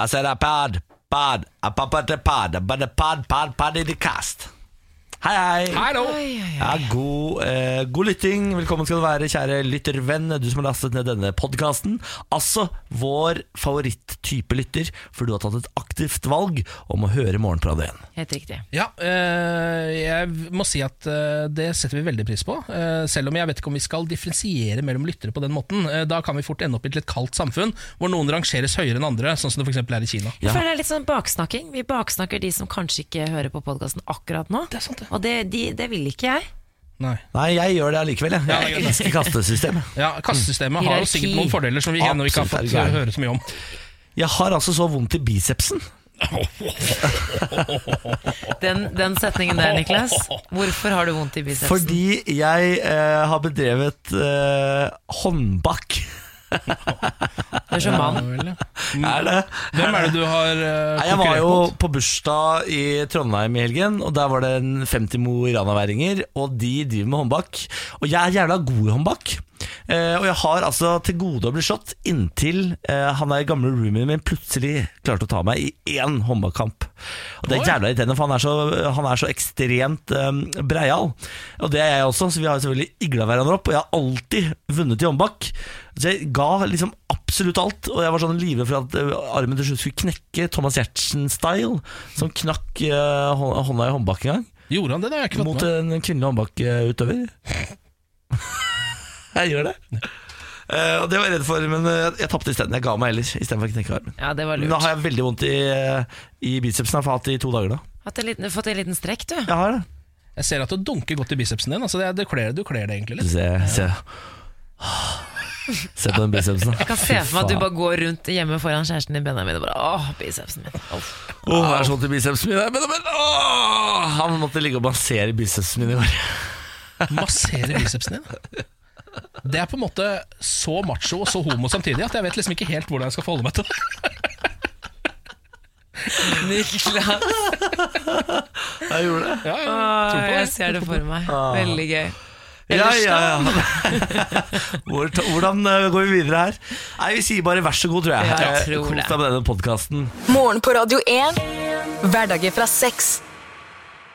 I said a pod, pod, a papa the but a pod, pod, pod in the cast. Hei, hei. Hallo! Ja, god, eh, god lytting. Velkommen skal du være, kjære lyttervenn. Du som har lastet ned denne podkasten. Altså vår favoritt-type lytter, for du har tatt et aktivt valg om å høre Morgenpradet igjen. Helt riktig. Ja, eh, jeg må si at eh, det setter vi veldig pris på. eh, selv om jeg vet ikke om vi skal differensiere mellom lyttere på den måten. Eh, da kan vi fort ende opp i et litt kaldt samfunn, hvor noen rangeres høyere enn andre, sånn som det f.eks. er i Kina. Jeg føler det er litt sånn baksnakking. Vi baksnakker de som kanskje ikke hører på podkasten akkurat nå. Det er sant, det. Og det, de, det vil ikke jeg. Nei. Nei, jeg gjør det allikevel. Jeg, jeg det er elsker kastesystemet. Ja, Kastesystemet har jo sikkert noen fordeler som vi ennå ikke har fått høre så mye om. Jeg har altså så vondt i bicepsen. Den, den setningen der, Niklas. Hvorfor har du vondt i bicepsen? Fordi jeg eh, har bedrevet eh, håndbak. Du er sjaman. Ja, ja. Er det? Hvem er det du har Nei, jeg var jo mot? på bursdag i Trondheim i helgen, og der var det en 50 Mo Rana-væringer, og de driver med håndbak. Og jeg er jævla god i håndbak. Eh, og jeg har altså til gode å bli slått inntil eh, han der gamle roomien min plutselig klarte å ta meg i én håndbakkamp. Og det er jævla irriterende, for han er så, han er så ekstremt eh, breial. Og det er jeg også, så vi har selvfølgelig igla hverandre opp, og jeg har alltid vunnet i håndbak. Så jeg ga liksom absolutt alt, og jeg var sånn livredd for at armen til slutt skulle knekke Thomas Giertsen-style, som knakk hånda i håndbak en gang. Gjorde han det? Det har jeg ikke fått Mot en kvinnelig håndbakutøver. jeg gjør det. Uh, og det var jeg redd for, men eh, jeg, jeg tapte isteden. Jeg ga meg heller, istedenfor å knekke armen. Ja, det var lurt. Nå har jeg veldig vondt i, eh, i bicepsen. Jeg har hatt det i to dager nå. Hatt en liten, fått en liten strekk, du. Jeg har det. Jeg ser at du dunker godt i bicepsen din. Altså det, du kler det egentlig litt. Se, se. se på den bicepsen. Jeg kan se for meg at du bare går rundt hjemme foran kjæresten din Benjamin og bare Åh, bicepsen min. Åh. oh, jeg er så vondt i bicepsen min. Men, men, åh, han måtte ligge og massere bicepsen min i år. Massere bicepsen din. Det er på en måte så macho og så homo samtidig at jeg vet liksom ikke helt hvordan jeg skal forholde meg til det. Niklas. Jeg gjorde det. Ja, jeg, tror jeg ser det for meg. Ah. Veldig gøy. Ja, ja, ja. Hvordan eh, går vi videre her? Nei, Vi sier bare vær så god, tror jeg. jeg eh, tror Kos deg med denne podkasten. Morgen på Radio 1. Hverdager fra 6.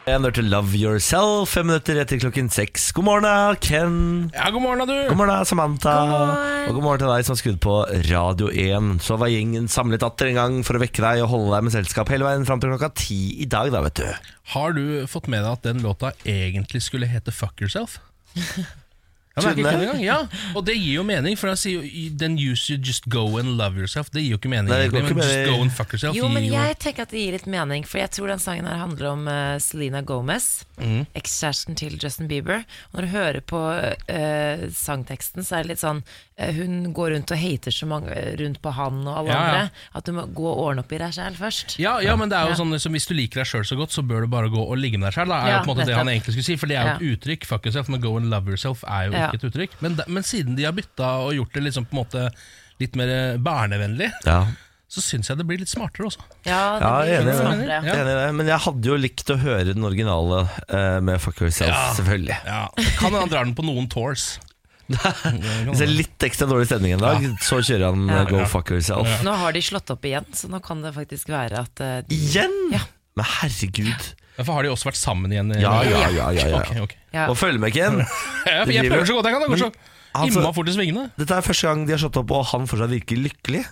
En hørte Love Yourself fem minutter etter klokken seks. God morgen, Ken. Ja, god morgen, du. God morgen, Samantha. God morgen. Og god morgen til deg som har skrudd på Radio 1. Så var gjengen samlet atter en gang for å vekke deg og holde deg med selskap hele veien fram til klokka ti i dag, da, vet du. Har du fått med deg at den låta egentlig skulle hete Fuck Yourself? engang. ja, Og det gir jo mening, for han sier jo Then you should just go and love yourself. Det gir jo ikke mening. Nei, ikke men just go and fuck yourself Jo, men jeg tenker at det gir litt mening, for jeg tror den sangen her handler om uh, Selena Gomez, ekskjæresten til Justin Bieber. Og når du hører på uh, sangteksten, så er det litt sånn Hun går rundt og hater så mange rundt på han og alle Ja, ja. andre, at du må gå og ordne opp i deg sjæl først. Ja, ja, men det er jo Ja. sånn som Hvis du liker deg sjøl så godt, så bør du bare gå og ligge med deg sjøl. er jo Ja, på en måte det han egentlig skulle si. For det er jo Ja. et uttrykk. Fuck yourself, men go and love yourself er jo Ja. ikke et uttrykk. Men, men siden de har bytta og gjort det liksom på en måte litt mer eh, barnevennlig, Ja, så syns jeg det blir litt smartere også. Ja, det blir ja, litt enig det. smartere. Ja. er enig i det. Men jeg hadde jo likt å høre den originale eh, med Fuck Yourself, Ja. selvfølgelig. Ja, Kan hende han drar den på noen tours. Hvis det er litt ekstra dårlig stemning en dag, så kjører han ja. Go Ja. Fuck Yourself. Nå har de slått opp igjen, så nå kan det faktisk være at eh, de, Igjen? Ja. Men herregud. Hvorfor har de også vært sammen igjen? Ja, ja, ja. ja, ja. Okay, okay. ja. Og følg med, Ken. Jeg, jeg prøver så godt jeg kan. Det går så altså- imma fort i svingene. Dette er første gang de har slått opp, og han fortsatt virker lykkelig.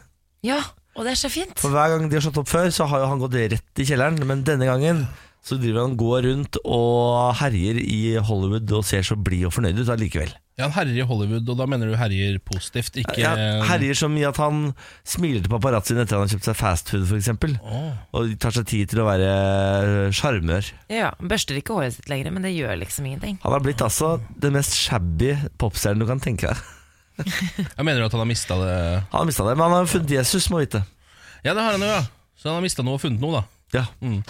ja, og det er så fint. For hver gang de har slått opp før, så har jo han gått rett i kjelleren. Men denne gangen så driver han går rundt og herjer i Hollywood og ser så blid og fornøyd ut allikevel. Ja, Han herjer i Hollywood, og da mener du herjer positivt, ikke Ja, herjer så mye at han smiler til paparazzoen etter at han har kjøpt seg fastfood, f.eks. Oh. Og tar seg tid til å være sjarmør. Ja, Børster ikke håret sitt lenger, men det gjør liksom ingenting. Han har blitt altså den mest shabby popstjernen du kan tenke deg. Jeg mener du at han har mista det Han har mista det, men han har funnet Jesus, må vite. Ja, det har han jo, ja. Så han har mista noe og funnet noe, da. Ja. Mm.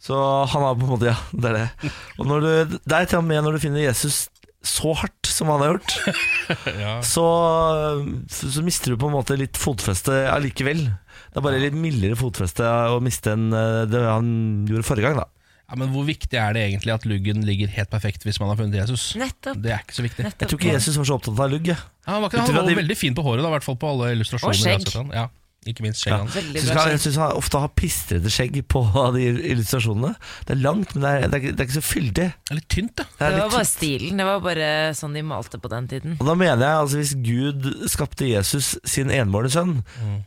Så han har på en måte Ja, det er det. Og når du, det er til og med når du finner Jesus så hardt som han har gjort, Ja. så, så mister du på en måte litt fotfeste allikevel. Det er bare litt mildere fotfeste å miste enn eh, det han gjorde forrige gang, da. Ja, Men hvor viktig er det egentlig at luggen ligger helt perfekt hvis man har funnet Jesus? Nettopp. Det er ikke så viktig. Nettopp. Jeg tror ikke Jesus var så opptatt av lugg. Ja, han var, ikke, han var de- veldig fin på håret, da, i hvert fall på alle illustrasjoner. Og jeg har skjegg. sett han. Ja. Ikke minst skjegget hans. Veldig Synes han, jeg syns han ofte har pistrete skjegg på de illustrasjonene. Det er langt, men det er, det er, det er ikke så fyldig. Det er litt tynt, da. Det Det var bare bare stilen. Det var bare sånn de malte på den tiden. Og da mener jeg, altså Hvis Gud skapte Jesus sin enbårne sønn,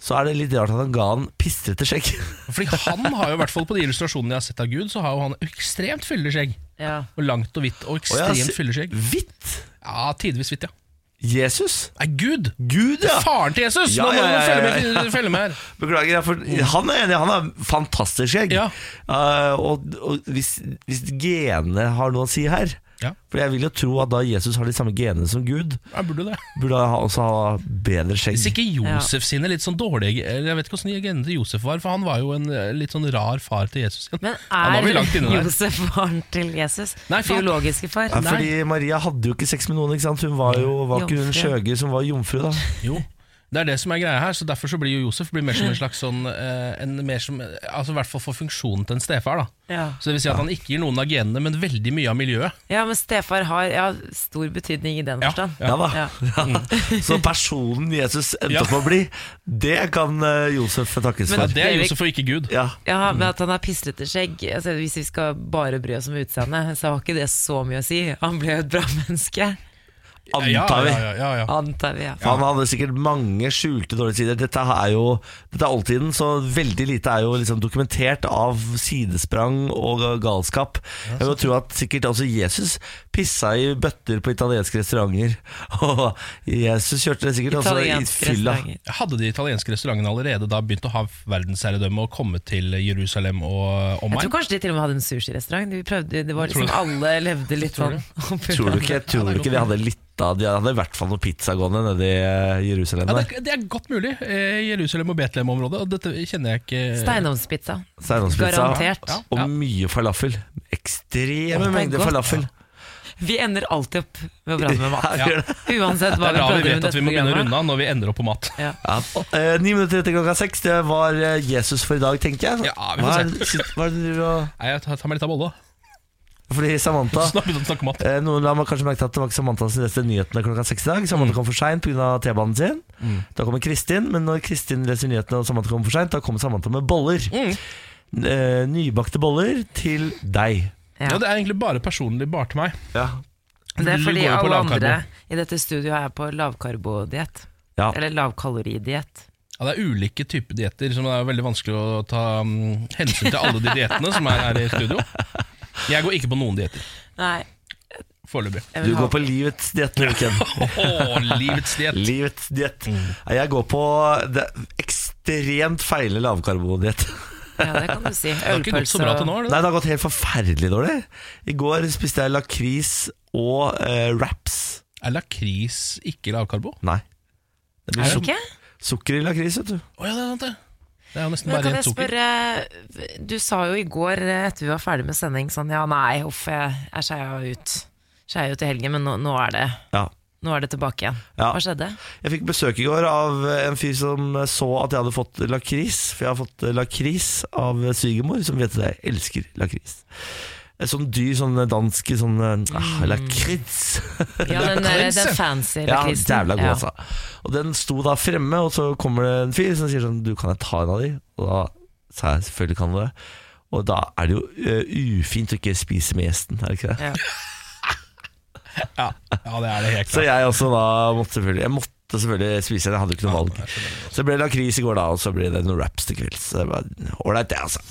så er det litt rart at han ga han pistrete skjegg. Fordi han har jo i hvert fall på de illustrasjonene jeg har sett av Gud, så har jo han ekstremt fyldig skjegg. Ja. Og langt og hvitt, og ekstremt ser- fyldig skjegg. Hvitt? Ja, tidvis hvitt, ja. Jesus? Nei, Gud! Gud, ja! Faren til Jesus! Ja, Nå må ja, ja, ja, ja, du følge med her. Beklager, for han er enig, han har fantastisk skjegg. Ja. Eh, og og hvis, hvis genene har noe å si her Ja. For jeg vil jo tro at da Jesus har de samme genene som Gud, Jeg burde det. burde han også ha bedre skjegg. Hvis ikke Josef sine litt sånn dårlige eller Jeg vet ikke hvordan genene til Josef var, for han var jo en eh, litt sånn rar far til Jesus. igjen. Men Han var vel er inne der. Josef faren til Jesus? Nei, far. Biologiske far? Ja, fordi Maria hadde jo ikke sex med noen, ikke sant? Hun var jo var ikke hun Jomfru. skjøger som var jomfru, da. Jo, det er det som er greia her, så derfor så blir jo Josef blir mer som en slags sånn eh, en mer som, Altså i hvert fall for funksjonen til en stefar. da Ja. Så det vil si at han ikke gir noen av genene, men veldig mye av miljøet. ja, men stefar har ja, stor betydning i den Ja, forstand. Ja da. Ja. Ja. Så personen Jesus endte opp med å bli, det kan eh, Josef takkes Men- for. det er Josef og ikke Gud. Ja. Ja, men at han har pislete skjegg altså, Hvis vi skal bare bry oss om utseendet, så har ikke det så mye å si. Han ble jo et bra menneske, Antar vi. Ja, ja, ja, ja. antar vi. Ja. For Han hadde sikkert mange skjulte dårlige sider. Dette er jo Dette er oldtiden, så veldig lite er jo liksom dokumentert av sidesprang og galskap. Jeg vil tro at sikkert også Jesus pissa i bøtter på italienske restauranter. Og Jesus kjørte det sikkert også i fylla. Hadde de italienske restaurantene allerede da begynt å ha verdensherredømme og komme til Jerusalem og Jeg tror kanskje de til og med hadde en sushirestaurant. De prøvde, det var liksom Alle levde litt sånn. Tror du ikke, tror du ikke de hadde litt av De hadde i hvert fall noe pizza gående nede i eh, Jerusalem. Ja, det, det er godt mulig. Eh, Jerusalem og Betlehem-området. Og dette kjenner jeg ikke Steinovnspizza. Steinovnspizza. Garantert. Ja. Og mye falafel. Ekstreme det er mengder falafel. Vi ender alltid opp med å prate med mat. Ja, det. Uansett Det hva er vi da vi prater om i vet at vi må begynne å runde av når vi ender opp på mat. Ja. Ja. Eh, Ni minutter etter klokka seks, det var Jesus for i dag, tenker jeg. Ja, vi får hva, se. er, hva er det du og Nei, jeg tar, tar meg litt av bolla. Fordi Samantha Snart begynner å snakke mat. eh, Noen har kanskje merket at det var ikke Samantha som leste nyhetene klokka seks i dag. Samantha kom for seint pga. T-banen sin. Mm. Da kommer Kristin, men når Kristin leser nyhetene og Samantha kommer for seint, da kommer Samantha med boller. Mm. Eh, nybakte boller til deg. Ja, Ja. Det er egentlig bare personlig bare til meg. Ja. Det er fordi går jo på alle lavkarbo. andre i dette studioet er på lavkarbodiett. Ja. Eller lavkaloridiett. Ja, Det er ulike typer dietter, som det er veldig vanskelig å ta mm, hensyn til alle de diettene som er her i studio. Jeg går ikke på noen dietter. Nei, Foreløpig. Du går på livets diett. Åh, livets diett. Livets diett. Mm. Jeg går på det ekstremt feile lavkarbodiett. Ja, det kan du si. Det har ikke gått så bra til nå? Nei, det har gått helt forferdelig dårlig. I går spiste jeg lakris og eh, wraps. Er lakris ikke lavkarbo? Nei. Det blir Er det ikke? sukker i lakris, vet du. Oh, ja, det er sant det. Det er jo nesten bare rent sukker. spørre Du sa jo i går eh, etter vi var ferdig med sending sånn Ja, nei, uff, jeg er skeia ut. Skeia ut i helgen, men nå, nå, er det, Ja. nå er det tilbake igjen. Ja. Hva skjedde? Jeg fikk besøk i går av en fyr som så at jeg hadde fått lakris. For jeg har fått lakris av svigermor, som vet at jeg elsker lakris. Et sånn dyr, sånn dansk sånn ah, lakris. Ja, den, den fancy Ja, lakrisen. jævla god, Ja. altså. Og den sto da fremme, og så kommer det en fyr som sier sånn Du, kan jeg ta en av de? Og da sa jeg selvfølgelig kan du det. Og da er det jo ø, ufint å ikke spise med gjesten, er det ikke det? Ja. Ja, ja, det er det helt Så klart. jeg også da måtte selvfølgelig Jeg måtte selvfølgelig spise den, jeg hadde ikke noe valg. Så det ble lakris i går, da, og så ble det noen wraps til kvelds. Det ålreit, det, altså.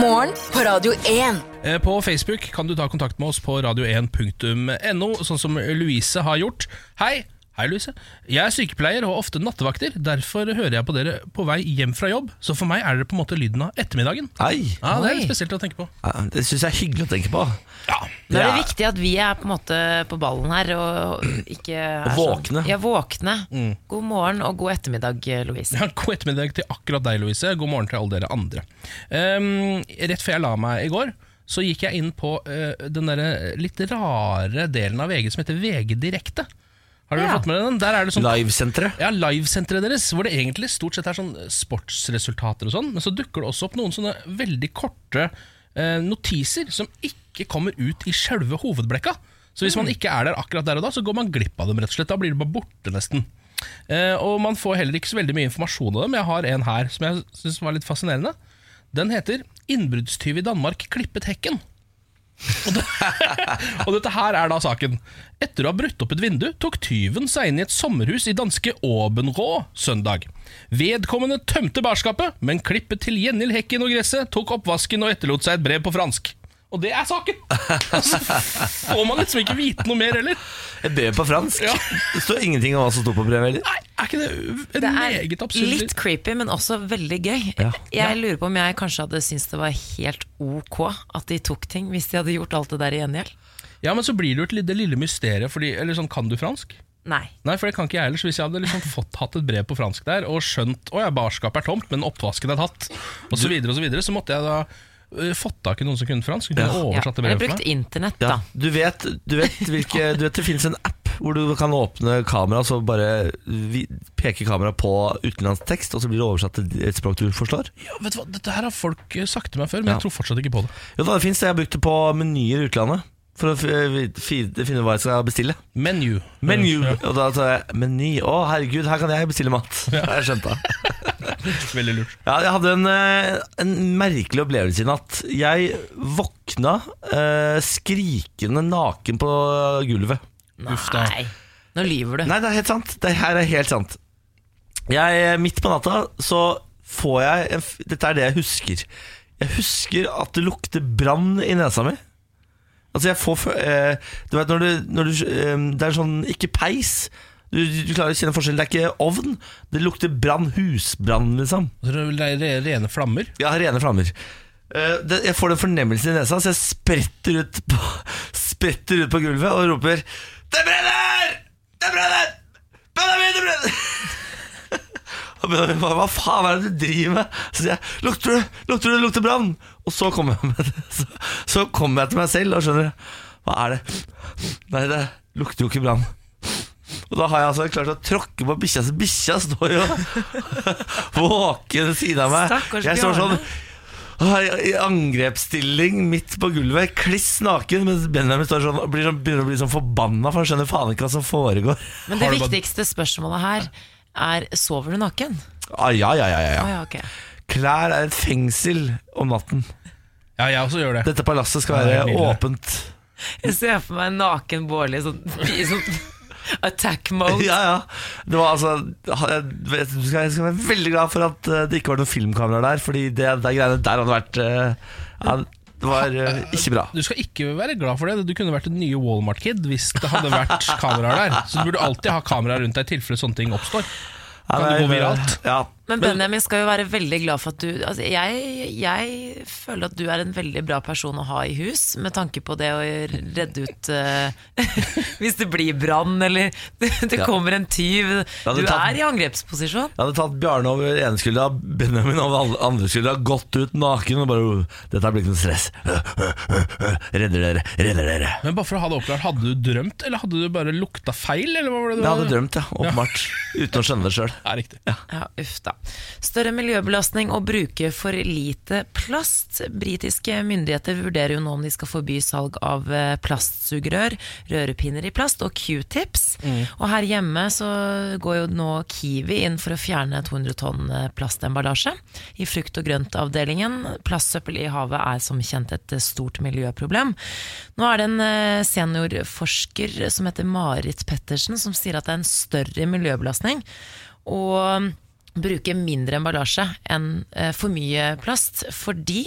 Morgen på Radio 1. Eh, På Facebook kan du ta kontakt med oss på radio1.no, sånn som Louise har gjort. Hei! Hei, Louise. Jeg er sykepleier og har ofte nattevakter. Derfor hører jeg på dere på vei hjem fra jobb. Så for meg er dere på en måte lyden av ettermiddagen. Nei, Ja, Det er litt spesielt å tenke på. ja, det syns jeg er hyggelig å tenke på. Ja, det er det Ja. viktig at vi er på en måte på ballen her, og ikke er Og våkne. Sånn. Ja, våkne. Mm. God morgen og god ettermiddag, Louise. Ja, God ettermiddag til akkurat deg, Louise. God morgen til alle dere andre. Um, rett før jeg la meg i går, så gikk jeg inn på uh, den der litt rare delen av VG som heter VG Direkte. Har dere Ja. fått med den? Der er det sånn Livesenteret. Ja, livesenteret deres, hvor det egentlig stort sett er sånn sportsresultater og sånn, men så dukker det også opp noen sånne veldig korte eh, notiser som ikke kommer ut i sjølve hovedblekka. Så hvis man ikke er der akkurat der og da, så går man glipp av dem, rett og slett. Da blir det bare borte, nesten. Eh, og man får heller ikke så veldig mye informasjon av dem. Jeg har en her som jeg syns var litt fascinerende. Den heter 'Innbruddstyv i Danmark klippet hekken'. Og, det, og dette her er da saken. Etter å ha brutt opp et vindu, tok tyven seg inn i et sommerhus i danske Åbenrå søndag. Vedkommende tømte barskapet, men klippet til gjengjeld hekken og gresset, tok oppvasken og etterlot seg et brev på fransk. Og det er saken! Og så får man liksom ikke vite noe mer heller. Et brev på fransk. Ja. Det står ingenting om hva som sto på brevet heller. Nei, er ikke det en Det meget er absurd litt creepy, men også veldig gøy. Ja. Jeg lurer på om jeg kanskje hadde syntes det var helt ok at de tok ting, hvis de hadde gjort alt det der i gjengjeld. Ja, men så blir det jo et det lille mysteriet, fordi, eller sånn, kan du fransk? Nei. Nei, for det kan ikke jeg heller. Så hvis jeg hadde liksom fått, hatt et brev på fransk der, og skjønt å ja, barskapet er tomt, men oppvasken er tatt, og så videre og så videre, så måtte jeg da fått tak i noen som kunne fransk, kunne Ja. oversatt det brevet for brukt internett, internett, Ja, da. du, vet, du, vet hvilke, du vet det finnes en app hvor du kan åpne kamera så bare peke kameraet på utenlandsk tekst, og så blir det oversatt til et språk du forstår. Ja, vet du hva, Dette her har folk øh, sagt til meg før, men Ja. jeg tror fortsatt ikke på det. Jo da, det finnes det. Jeg har brukt det på menyer i utlandet. For å fi- fi- finne hva jeg skal bestille. Menu. Menu. Ja, Og da tar jeg meny. Å, herregud, her kan jeg bestille mat. Ja. jeg skjønte det veldig lurt. Ja, jeg hadde en, eh, en merkelig opplevelse i natt. Jeg våkna eh, skrikende naken på gulvet. Uff da. Nei. Nå lyver du. Nei, det er helt sant. Det her er helt sant. Jeg, eh, midt på natta så får jeg en, f- Dette er det jeg husker. Jeg husker at det lukter brann i nesa mi. Altså jeg får eh, Du vet når du, når du eh, Det er sånn Ikke peis. Du, du klarer å kjenne forskjellen. Det er ikke ovn. Det lukter brann. Husbrann, liksom. Det er rene flammer. Ja, rene flammer. Eh, det, jeg får den fornemmelsen i nesa, så jeg spretter ut på, spretter ut på gulvet og roper Det brenner! Det brenner! Benjamin, det brenner! Og Benjamin bare, hva faen er det du driver med? Så sier jeg, lukter du? Lukter du det lukter brann? Og så kommer jeg, med. Så, så kommer jeg til meg selv og skjønner Hva er det? Nei, det lukter jo ikke brann. Og da har jeg altså klart å tråkke på bikkja, så bikkja står jo våken ved siden av meg. Stakkars jeg står sånn i angrepsstilling midt på gulvet, kliss naken, mens Benjamin står sånn, blir sånn, begynner å bli sånn forbanna, for han skjønner faen ikke hva som foregår. Men det viktigste spørsmålet her er sover du naken? Ah, ja, ja, ja, ja, Å ja. ja, ok. Klær er et fengsel om natten. Ja, jeg også gjør det. Dette palasset skal Ja, det er være nydelig. åpent. Jeg ser for meg en naken Bårli sånn, i sånn attack mode. Ja, ja. Det var altså jeg, vet, jeg skal, jeg skal være veldig glad for at eh, det ikke var noen filmkameraer der, Fordi det, det greiene der hadde vært eh, ja, Det var eh, ikke bra. Du skal ikke være glad for det. Du kunne vært den nye Walmart-kid hvis det hadde vært kameraer der. Så du burde alltid ha kamera rundt deg i tilfelle sånne ting oppstår. Ja, Kan det gå viralt? Ja. Men Benjamin skal jo være veldig glad for at du altså jeg, jeg føler at du er en veldig bra person å ha i hus, med tanke på det å redde ut uh, Hvis det blir brann, eller det, det Ja. kommer en tyv. Du tatt- er i angrepsposisjon. Jeg hadde tatt Bjarne over ene skuldra, Benjamin over andre skuldra, gått ut naken og bare «Oh, Dette blir ikke noe stress. Redder dere, redder dere. Men bare for å ha det oppklart, Hadde du drømt, eller hadde du bare lukta feil? Eller hva var det du Jeg hadde drømt, ja. Åpenbart. Uten å skjønne det sjøl. Ja, riktig. Ja, uff da. Større miljøbelastning og bruke for lite plast. Britiske myndigheter vurderer jo nå om de skal forby salg av eh, plastsugerør, rørepinner i plast og q-tips. Og her hjemme så går jo nå Kiwi inn for å fjerne 200 tonn eh, plastemballasje i frukt- og grøntavdelingen. Plastsøppel i havet er som kjent et eh, stort miljøproblem. Nå er det en seniorforsker som heter Marit Pettersen som sier at det er en større miljøbelastning. Og bruke mindre emballasje enn eh, for mye plast, fordi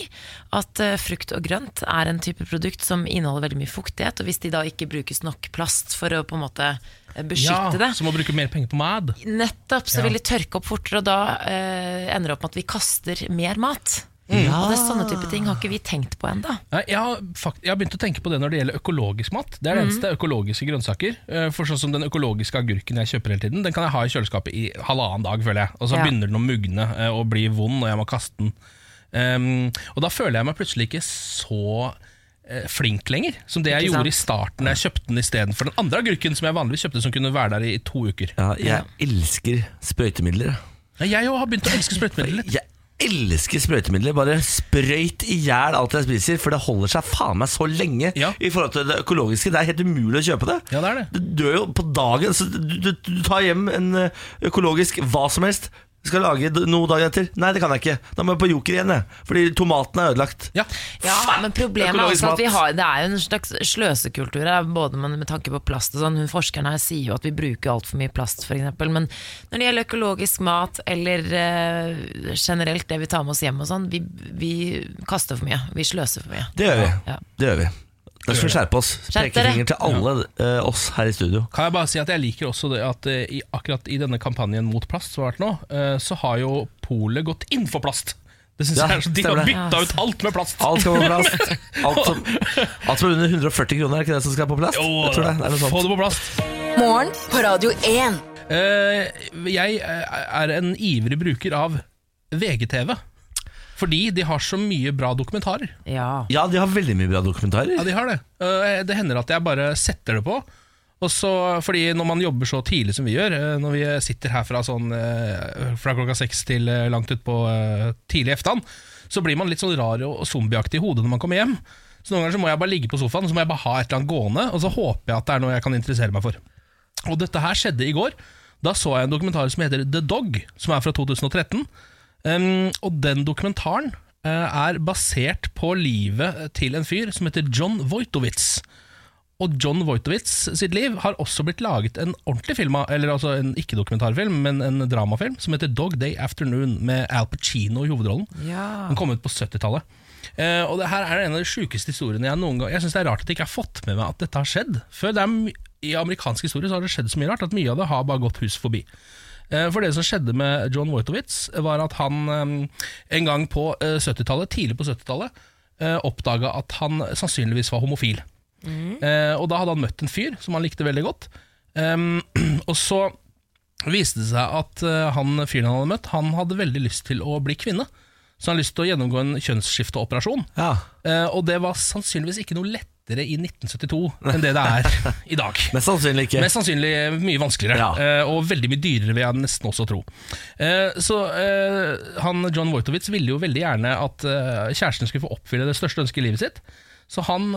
at eh, frukt og grønt er en type produkt som inneholder veldig mye fuktighet, og hvis de da ikke brukes nok plast for å på en måte eh, beskytte Ja, det, Så må bruke mer penger på mat. nettopp så Ja. vil de tørke opp fortere, og da eh, ender det opp med at vi kaster mer mat. Mm. Og det er sånne type ting har ikke vi tenkt på ennå. Jeg, har fakt jeg har begynt å tenke på det når det gjelder økologisk mat. Det er det eneste økologiske grønnsaker. Eh, For sånn som Den økologiske agurken jeg kjøper hele tiden, Den kan jeg ha i kjøleskapet i halvannen dag, føler jeg. Og så Ja. begynner den å mugne eh, og bli vond, og jeg må kaste den. Um, og da føler jeg meg plutselig ikke så eh, flink lenger, som det jeg gjorde i starten da jeg kjøpte den istedenfor den andre agurken som jeg vanligvis kjøpte, som kunne være der i to uker. Ja, jeg elsker sprøytemidler. Jeg òg har begynt å elske sprøytemidler. Jeg elsker sprøytemidler. Bare sprøyt i hjel alt jeg spiser, for det holder seg faen meg så lenge Ja. i forhold til det økologiske. Det er helt umulig å kjøpe det. Ja, det er det. Du dør jo på dagen. Så du, du, du tar hjem en økologisk hva som helst. Skal lage noe dagen etter. Nei, det kan jeg ikke. Da må jeg på Joker igjen, jeg. Fordi tomaten er ødelagt. Ja. Ja, men problemet er også at vi har, det er jo en slags sløsekultur her, både med, med tanke på plast og sånn. Hun Forskeren her sier jo at vi bruker altfor mye plast, f.eks. Men når det gjelder økologisk mat, eller eh, generelt det vi tar med oss hjem og sånn, vi, vi kaster for mye. Vi sløser for mye. Det gjør vi. Ja. Det gjør vi. Da skal vi skjerpe oss. Pekefinger til alle uh, oss her i studio. Kan jeg bare si at jeg liker også det at uh, i, akkurat i denne kampanjen mot plast som har vært nå, uh, så har jo Polet gått inn for plast. Det synes Ja, jeg er så De har bytta ut alt med plast. Alt skal på plast. Alt som, alt som er under 140 kroner, er ikke det som skal på plast? Jo, Jeg tror det, det er få det på plast. Morgen på Radio 1. Eh, jeg er en ivrig bruker av VGTV. Fordi de har så mye bra dokumentarer. Ja. Ja, de har veldig mye bra dokumentarer. Ja, de har det. Eh, Det hender at jeg bare setter det på. Og så, fordi når man jobber så tidlig som vi gjør, eh, når vi sitter her fra, sånn, eh, fra klokka seks til eh, langt utpå tidlig eftan, så blir man litt sånn rar og zombieaktig i hodet når man kommer hjem. Så noen ganger så må jeg bare ligge på sofaen og så må jeg bare ha et eller annet gående, og så håper jeg at det er noe jeg kan interessere meg for. Og dette her skjedde i går. Da så jeg en dokumentar som heter The Dog, som er fra 2013. Um, og den dokumentaren uh, er basert på livet til en fyr som heter John Wojtowitz. Og John Wojtowitz sitt liv har også blitt laget en ordentlig film eller altså en ikke-dokumentarfilm, men en dramafilm, som heter Dog Day Afternoon, med Al Pacino i hovedrollen. Ja. Den kom ut på 70-tallet. Uh, og det her er en av de sjukeste historiene jeg noen gang Jeg synes det er rart at jeg ikke har fått med meg at dette har skjedd. Før det er I amerikansk historie så har det skjedd så mye rart at mye av det har bare gått hus forbi. Eh, For det som skjedde med John Wojtowitz, var at han eh, en gang på eh, 70-tallet, tidlig på 70-tallet, eh, oppdaga at han sannsynligvis var homofil. Mm. og da hadde han møtt en fyr som han likte veldig godt. Og så viste det seg at eh, han fyren han hadde møtt, han hadde veldig lyst til å bli kvinne. Så han har lyst til å gjennomgå en kjønnsskifteoperasjon. Ja. Eh, og det var sannsynligvis ikke noe lettere i 1972 enn det det er i dag. Mest sannsynlig ikke. Mest sannsynlig mye vanskeligere, Ja. eh, og veldig mye dyrere, vil jeg nesten også tro. Eh, så han John Wojtowitz ville jo veldig gjerne at kjæresten skulle få oppfylle det største ønsket i livet sitt. Så han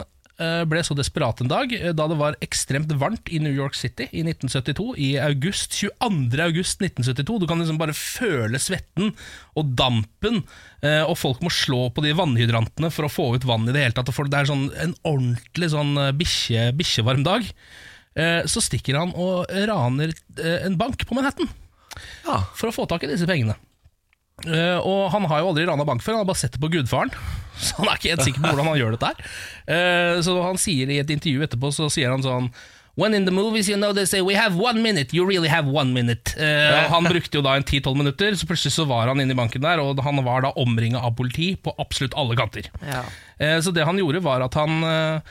ble så desperat en dag eh, da det var ekstremt varmt i New York City i 1972. I august, 22. august 1972. Du kan liksom bare føle svetten og dampen, eh, og folk må slå på de vannhydrantene for å få ut vann i det hele tatt. Det er sånn en ordentlig sånn eh, bikkjevarm dag. Eh, Så stikker han og raner eh, en bank på Manhattan Ja. for å få tak i disse pengene. Eh, og han har jo aldri rana bank før, han har bare sett det på gudfaren. Så han er ikke helt sikker på hvordan han gjør dette her. Eh, så han sier i et intervju etterpå, så sier han sånn When in the movies you know they say we have one minute, you really have one minute. Uh, Han brukte jo da en 10-12 minutter, så plutselig så var han inne i banken der, og han var da omringa av politi på absolutt alle kanter. Ja. Så det han gjorde var at han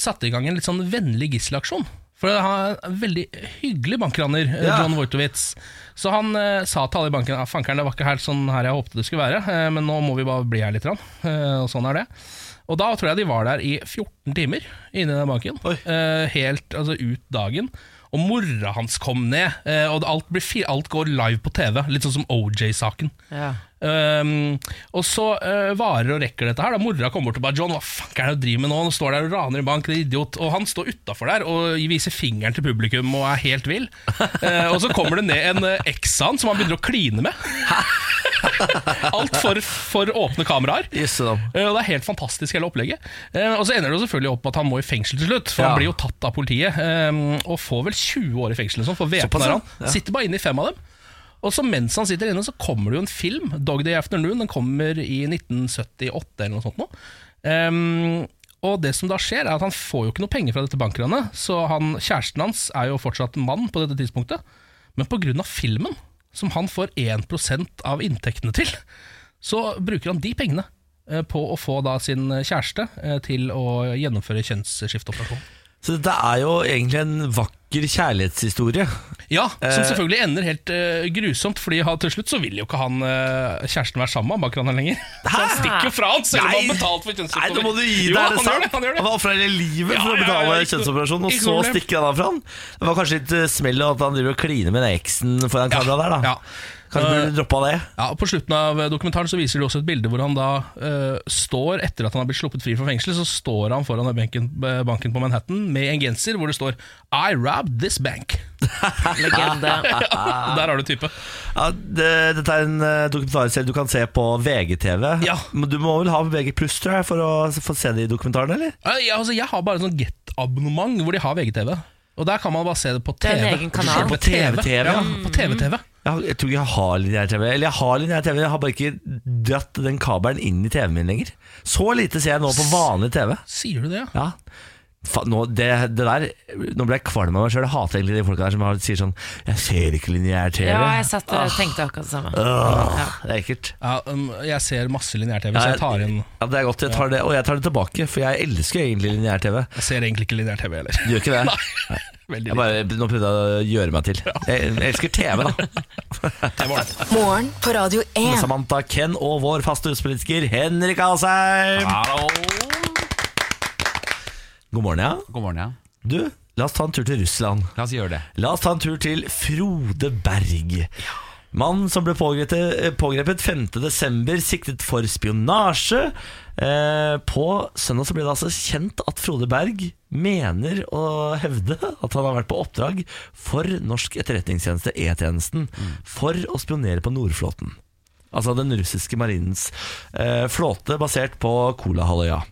satte i gang en litt sånn vennlig gisselaksjon. For han er en veldig hyggelig bankraner. John Wojtowitz. Så han eh, sa til alle i banken at fankeren, det var ikke helt sånn her jeg håpte det skulle være, eh, men nå må vi bare bli her litt. grann." Eh, og sånn er det. Og da tror jeg de var der i 14 timer inne i den banken. Eh, helt altså, ut dagen. Og mora hans kom ned, eh, og alt, blir, fi- alt går live på TV. Litt sånn som OJ-saken. Ja. Um, og så uh, varer og rekker dette her. Da Mora kommer bort og bare John, hva fuck er det du driver med nå? Han står der og raner i bank, det er idiot. Og han står utafor der og viser fingeren til publikum og er helt vill. Uh, og så kommer det ned en uh, eks av han som han begynner å kline med. Alt for, for åpne kameraer. Yes. Eh, Og Det er helt fantastisk hele opplegget. Eh, Og så ender det jo selvfølgelig opp med at han må i fengsel til slutt. For Ja. han blir jo tatt av politiet eh, og får vel 20 år i fengsel. sånn, For væpna Såpass, ja. er han. Sitter bare inne i fem av dem. Og så mens han sitter inne, så kommer det jo en film, 'Dog Day Afternoon'. Den kommer i 1978 eller noe sånt. Nå. Um, og det som da skjer, er at han får jo ikke noe penger fra dette bankranet. Så han, kjæresten hans er jo fortsatt mann på dette tidspunktet. Men pga. filmen, som han får 1% av inntektene til, så bruker han de pengene eh, på å få da sin kjæreste eh, til å gjennomføre kjønnsskifteoperasjon. Så dette er jo egentlig en vakker vakker kjærlighetshistorie. Ja, Som Eh. selvfølgelig ender helt uh, grusomt, Fordi han, til slutt så vil jo ikke han uh, kjæresten være sammen med bakranden lenger. Så han stikker jo fra han, selv om han har betalt for Nei, nå må du gi deg, er det sant? Han, han. Han ofra hele livet Ja, for å ja, ja, betale ikke- kjønnsoperasjon, og så stikker han av fra han. Det var kanskje litt smell at han driver og kliner med den eksen foran kamera der, da. Ja. Kanskje burde du droppa det. Ja, På slutten av dokumentaren så viser de også et bilde hvor han da uh, står Etter at han har blitt sluppet fri fra fengsel, så står han foran banken på Manhattan med en genser hvor det står 'I robbed this bank'. Legende. Der har du type. Ja, det, dette er en uh, dokumentarserie du kan se på VGTV. Ja. Men du må vel ha VG pluss, for å få se de dokumentarene, eller? Ja, altså, jeg har bare en sånn Get-abonnement hvor de har VGTV. Og der kan man bare se det på Det TV. er en egen kanal. På TV-TV, Ja, på TV-TV. Jeg, jeg tror ikke jeg har lineær-TV. Eller jeg har lineær-TV, jeg har bare ikke dratt den kabelen inn i TV-en min lenger. Så lite ser jeg nå på vanlig TV. Sier du det, ja? Ja nå, det, det der, nå ble jeg kvalm av meg sjøl. Jeg hater egentlig de folka der som har, sier sånn 'Jeg ser ikke lineær-TV'. Ja, jeg satt og tenkte akkurat det samme. Åh, det er ekkelt. ja um, jeg ser masse lineær-TV, Ja, så jeg- tar inn Ja, det er godt, jeg tar det, og jeg tar det tilbake, for jeg elsker egentlig lineær-TV. Jeg ser egentlig ikke lineær-TV heller. Du gjør ikke det? Nei, veldig Jeg bare, nå prøvde jeg å gjøre meg til. Jeg, jeg elsker TV, da. Morgen på Radio 1. Samantha Ken og vår faste huspolitiker Henrik Asheim. Hallo. God morgen, ja. God morgen, ja. Du, la oss ta en tur til Russland. La oss gjøre det. La oss ta en tur til Frode Berg. Mann som ble pågrepet, pågrepet 5.12., siktet for spionasje. Eh, på søndag så ble det altså kjent at Frode Berg mener å hevde at han har vært på oppdrag for norsk etterretningstjeneste, E-tjenesten, for å spionere på Nordflåten. Altså den russiske marinens eh, flåte basert på Kolahalvøya.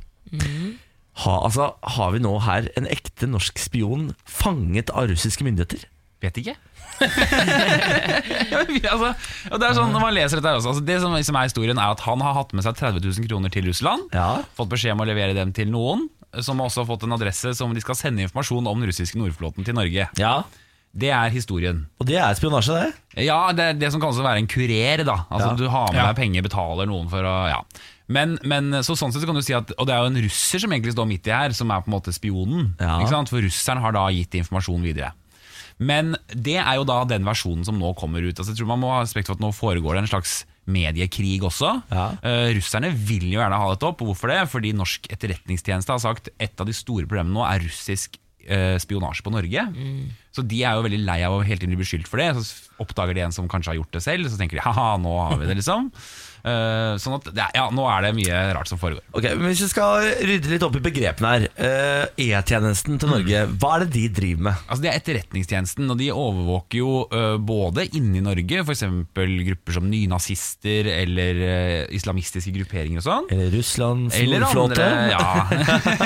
Ha, altså, har vi nå her en ekte norsk spion fanget av russiske myndigheter? Vet ikke. ja, altså, og det er sånn, når man leser dette her også, altså, Det som, som er historien, er at han har hatt med seg 30 000 kroner til Russland. Ja. Fått beskjed om å levere dem til noen, som også har fått en adresse som de skal sende informasjon om den russiske Nordflåten til Norge. Ja, Det er historien. og det er spionasje, det. Ja, det er det som kalles å være en kurer. da Altså Ja. Du har med deg penger, betaler noen for å ja. Men, men så sånn sett så kan du si at Og det er jo en russer som egentlig står midt i her, som er på en måte spionen. Ja. For russeren har da gitt informasjon videre. Men det er jo da den versjonen som nå kommer ut. Altså, jeg tror Man må ha respekt for at nå foregår det en slags mediekrig også. Ja. Uh, russerne vil jo gjerne ha dette opp. Hvorfor det? Fordi norsk etterretningstjeneste har sagt et av de store problemene nå er russisk uh, spionasje på Norge. Så de er jo veldig lei av å hele tiden bli beskyldt for det. Så oppdager de en som kanskje har gjort det selv, så tenker de haha, nå har vi det, liksom. Eh, sånn at ja, nå er det mye rart som foregår. Ok, men Hvis vi skal rydde litt opp i begrepene her eh, E-tjenesten til Norge, hva er det de driver med? Altså Det er Etterretningstjenesten, og de overvåker jo øh, både inni i Norge, f.eks. grupper som nynazister eller islamistiske grupperinger og sånn. Eller Russlands nordflåte? ja.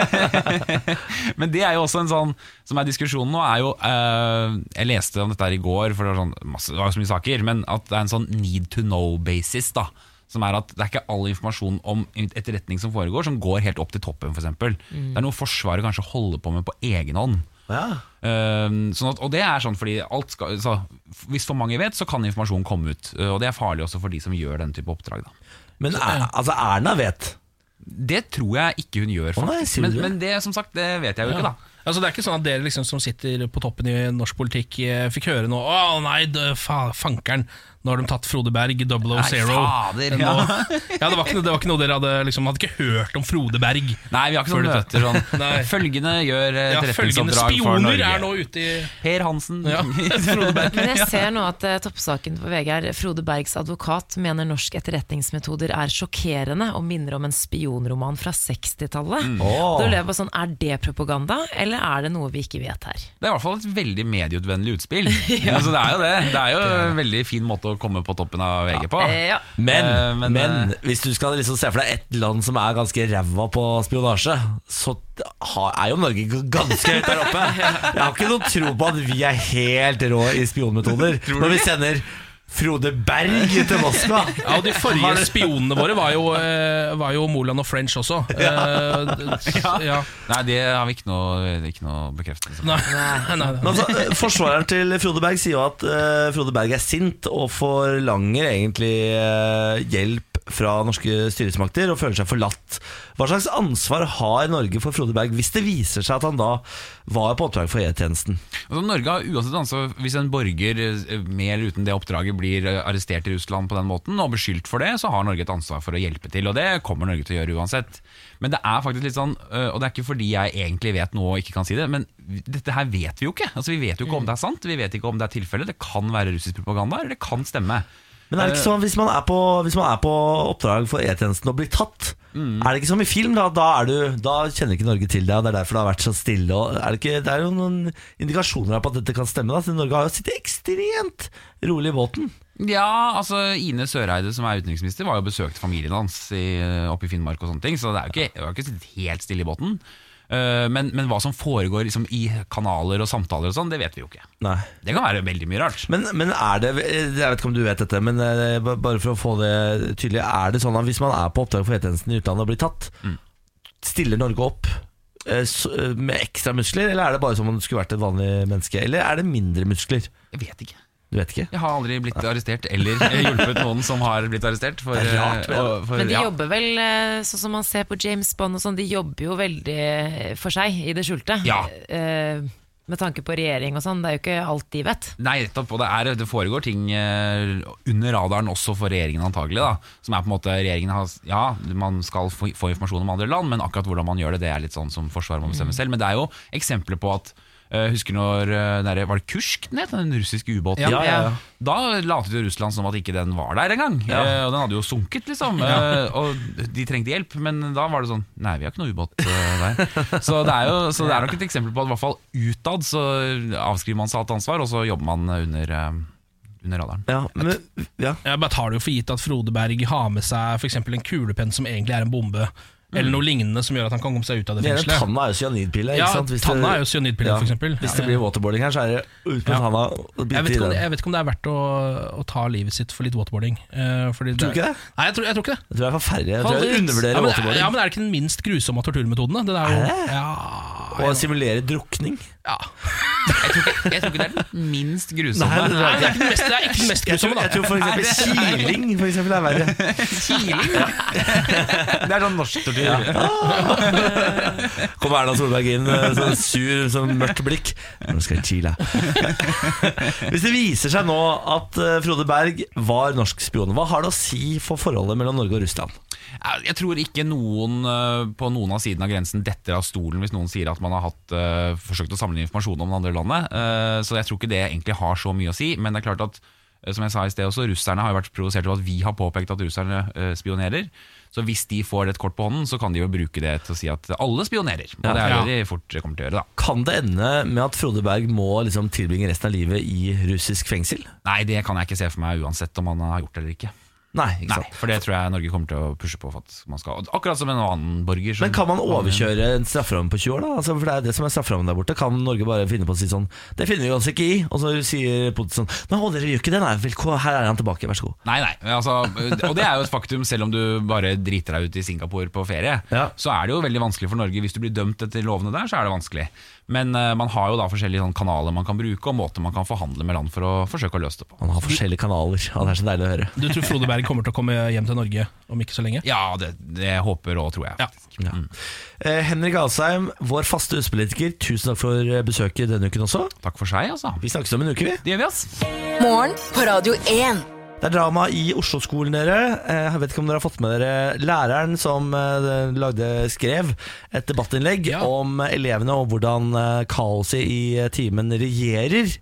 Men det er jo også en sånn som er diskusjonen nå, er jo Jeg leste om dette her i går, for det var, sånn, masse, det var så mye saker, men at det er en sånn need to know-basis. da som er at Det er ikke all informasjon om etterretning som foregår, som går helt opp til toppen. For eksempel. Det er noe Forsvaret kanskje holder på med på egen hånd. Ja. Uh, sånn at, og det er sånn fordi alt skal, så, Hvis for mange vet, så kan informasjon komme ut. Uh, og det er farlig også for de som gjør den type oppdrag. Da. Men er, altså Erna vet. Det tror jeg ikke hun gjør, Å nei, faktisk. du men, det? men det som sagt, det vet jeg jo ikke, da. Altså, det er ikke sånn at dere liksom, som sitter på toppen i norsk politikk, eh, fikk høre noe Å nei, fa, fankeren, nå har de tatt Frode Berg, 000. Nei, fader, Nå- ja. ja, det, var ikke, det var ikke noe dere hadde liksom, Hadde ikke hørt om Frode Berg. Nei, vi har ikke noen møter sånn. Nei. Følgende gjør uh, Ja, følgende etterretningsoppdrag spioner er nå ute i Per Hansen. ja, Frode Berg. Men jeg ser nå at eh, toppsaken på VG er Frode Bergs advokat mener norsk etterretningsmetoder er sjokkerende og minner om en spionroman fra 60-tallet. Mm. Oh. Sånn, Er det propaganda, eller er det noe vi ikke vet her? Det er i hvert fall et veldig medieutvennlig utspill. altså, det er jo det. Det er jo en veldig fin måte å komme på toppen av VG på. Eh, ja. Men, Eh, men, men, hvis du skal liksom se for deg et land som er ganske ræva på spionasje, så er jo Norge ganske høyt der oppe. Jeg har ikke noen tro på at vi er helt rå i spionmetoder når vi sender Frode Berg til Moskva. Ja, og De forrige spionene våre var jo, eh, var jo Moland og French også. Ja. d- ja. Nei, det har vi ikke noe, ikke noe bekreftelse på. Nei, nei, nei. Men altså, eh, forsvareren til Frode Berg sier jo at eh, Frode Berg er sint og forlanger egentlig eh, hjelp fra norske styresmakter og føler seg forlatt. Hva slags ansvar har Norge for Frode Berg hvis det viser seg at han da var på oppdrag for E-tjenesten? Altså, Norge har uansett ansvar Hvis en borger eh, med eller uten det oppdraget blir eh, arrestert i Russland på den måten og beskyldt for det, så har Norge et ansvar for å hjelpe til. Og det kommer Norge til å gjøre uansett. Men det er faktisk litt sånn, øh, og det er ikke fordi jeg egentlig vet noe og ikke kan si det, men dette her vet vi jo ikke. Altså Vi vet jo ikke om det er sant, vi vet ikke om det er tilfellet. Det kan være russisk propaganda, eller det kan stemme. Men er det ikke sånn hvis man er på, hvis man er på oppdrag for E-tjenesten og blir tatt, er det ikke som i film? Da, da, er du, da kjenner ikke Norge til det, og det er derfor det har vært så stille. Og er det, ikke, det er jo noen indikasjoner her på at dette kan stemme. Da. Så Norge har jo sittet ekstremt rolig i båten. Ja, altså Ine Søreide som er utenriksminister var jo besøkt familien hans i, oppe i Finnmark og sånne ting, så det er jo ikke, det har ikke sittet helt stille i båten. Eh, men, men hva som foregår liksom, i kanaler og samtaler og sånn, det vet vi jo ikke. Nei. Det kan være veldig mye rart. Men, men er det Jeg vet ikke om du vet dette, men eh, bare for å få det tydelig. Er det sånn at hvis man er på oppdrag for E-tjenesten i utlandet og blir tatt, stiller Norge opp eh, med ekstra muskler, eller er det bare som om du skulle vært et vanlig menneske? Eller er det mindre muskler? Jeg vet ikke. Du vet ikke? Jeg har aldri blitt arrestert eller hjulpet noen som har blitt arrestert. For, Det er rart, men. og- for, Men de ja. jobber vel, eh, sånn som man ser på James Bond og sånn, de jobber jo veldig for seg i det skjulte. Ja. Eh, Med tanke på regjering og sånn, det er jo ikke alt de vet. Nei, nettopp. Og det, er, det foregår ting eh, under radaren også for regjeringen, antagelig. Da, som er på en måte regjeringen har Ja, man skal få, få informasjon om andre land, men akkurat hvordan man gjør det, det er litt sånn som Forsvaret må bestemme selv. Men det er jo eksempler på at eh, Husker når eh, der, Var det Kursk den het, den russiske ubåten? Ja, ja, ja. Da latet jo Russland som at ikke den var der engang. Ja. Eh, og den hadde jo sunket, liksom. Eh, og de trengte hjelp, men da var det sånn Nei, vi har ikke noe ubåt eh, der. Så det, er jo, så det er nok et eksempel på at i hvert fall utad så avskriver man seg alt ansvar, og så jobber man under, eh, under radaren. Ja, men, ja. Jeg bare tar det jo for gitt at Frode Berg har med seg for eksempel en kulepenn som egentlig er en bombe, eller noe lignende som gjør at han kan komme seg ut av det fengselet. Ja, tanna er jo cyanidpille. Ja? Hvis tanna er jo cyanidpille, for eksempel. Hvis det blir waterboarding her, så er det ut med Ja. tanna Jeg vet, om, den. jeg vet ikke om det er verdt å, å ta livet sitt for litt waterboarding. Uh, Tror du ikke det? Nei, jeg tror, jeg tror ikke det. Jeg tror det er forferdelig. Jeg tror jeg undervurderer Ja men, waterboarding. ja, men er det ikke den minst grusomme av torturmetodene? Det der, Er det? Ja, Og simulere drukning. ja. Jeg tror, ikke, jeg tror ikke det er den minst grusomme. Nei, det er ikke den mest, det er ikke den mest Jeg tror, grusomme, da. jeg tror for eksempel kiling for eksempel er verre. Det er sånn norsk tortur. Kommer Erna Solberg inn med sånn sur, sånn mørkt blikk. Nå skal jeg chile. Hvis det viser seg nå at eh, Frode Berg var norsk spion, hva har det å si for forholdet mellom Norge og Russland? Jeg tror ikke noen eh, på noen av sidene av grensen detter av stolen hvis noen sier at man har hatt, uh, forsøkt å samle informasjon om det andre landet. Uh, så jeg tror ikke det egentlig har så mye å si. Men det er klart at som jeg sa i sted også, russerne har jo vært provosert over at vi har påpekt at russerne uh, spionerer. Så hvis de får et kort på hånden, så kan de jo bruke det til å si at alle spionerer. Og det er det de fort kommer til å gjøre, da. Kan det ende med at Frode Berg må liksom tilbringe resten av livet i russisk fengsel? Nei, det kan jeg ikke se for meg uansett om han har gjort det eller ikke. Nei, ikke Nei. For det tror jeg Norge kommer til å pushe på for at man skal. Akkurat som en annen borger. Men kan man overkjøre en strafferamme på 20 år? da? Altså, for det er det som er strafferammen der borte. Kan Norge bare finne på å si sånn Det finner vi oss ikke i. Og så sier Putin sånn Nei, å, dere gjør ikke det, nei. Vel, her er han tilbake, vær så god. Nei, nei, altså, og det er jo et faktum Selv om du bare driter deg ut i Singapore på ferie Ja. Så er det jo veldig vanskelig for Norge Hvis du blir dømt etter lovene der, så er det vanskelig Men eh, man har jo da forskjellige sånn, kanaler man kan bruke Og måter man kan forhandle med land for å forsøke å løse det på Man har forskjellige kanaler. Ja, det er så deilig å høre. Du tror Frode Berg kommer til å komme hjem til Norge om ikke så lenge? Ja, det, det håper og tror jeg Ja. faktisk Ja. Eh, Henrik Asheim, vår faste huspolitiker, tusen takk for besøket denne uken også. Takk for seg altså Vi snakkes om en uke, vi. Det gjør vi ass Morgen på Radio 1. Det er drama i Oslo-skolen, dere. Eh, Jeg vet ikke om dere har fått med dere læreren som eh, lagde, skrev et debattinnlegg Ja. om elevene og hvordan eh, kaoset i timen regjerer.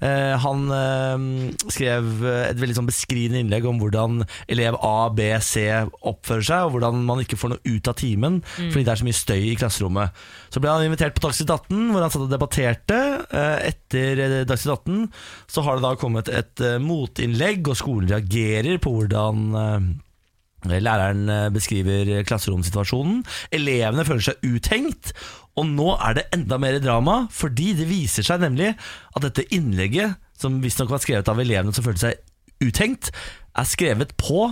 Eh, Han eh, skrev et veldig sånn beskrivende innlegg om hvordan elev A, B, C oppfører seg, og hvordan man ikke får noe ut av timen fordi det er så mye støy i klasserommet. Så ble han invitert på Dagsnytt 18, hvor han satt og debatterte. Eh, Etter Dagsnytt 18 så har det da kommet et motinnlegg, og skolen reagerer på hvordan Læreren eh, beskriver klasseromsituasjonen. Elevene føler seg uthengt. Og nå er det enda mer drama, fordi det viser seg nemlig at dette innlegget, som visstnok var skrevet av elevene som følte seg uthengt, er skrevet på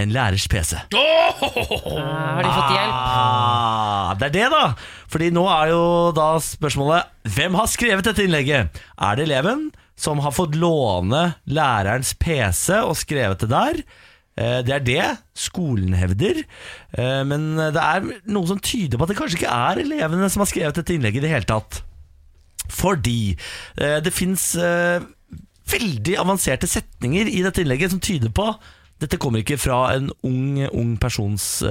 en lærers PC. Eh, Har de fått hjelp? Ah, det er det, da! Fordi nå er jo da spørsmålet Hvem har skrevet dette innlegget? Er det eleven som har fått låne lærerens PC og skrevet det der? Eh, Det er det skolen hevder, eh, men det er noe som tyder på at det kanskje ikke er elevene som har skrevet dette innlegget i det hele tatt. Fordi eh, det fins veldig avanserte setninger i dette innlegget som tyder på dette kommer ikke fra en ung, ung persons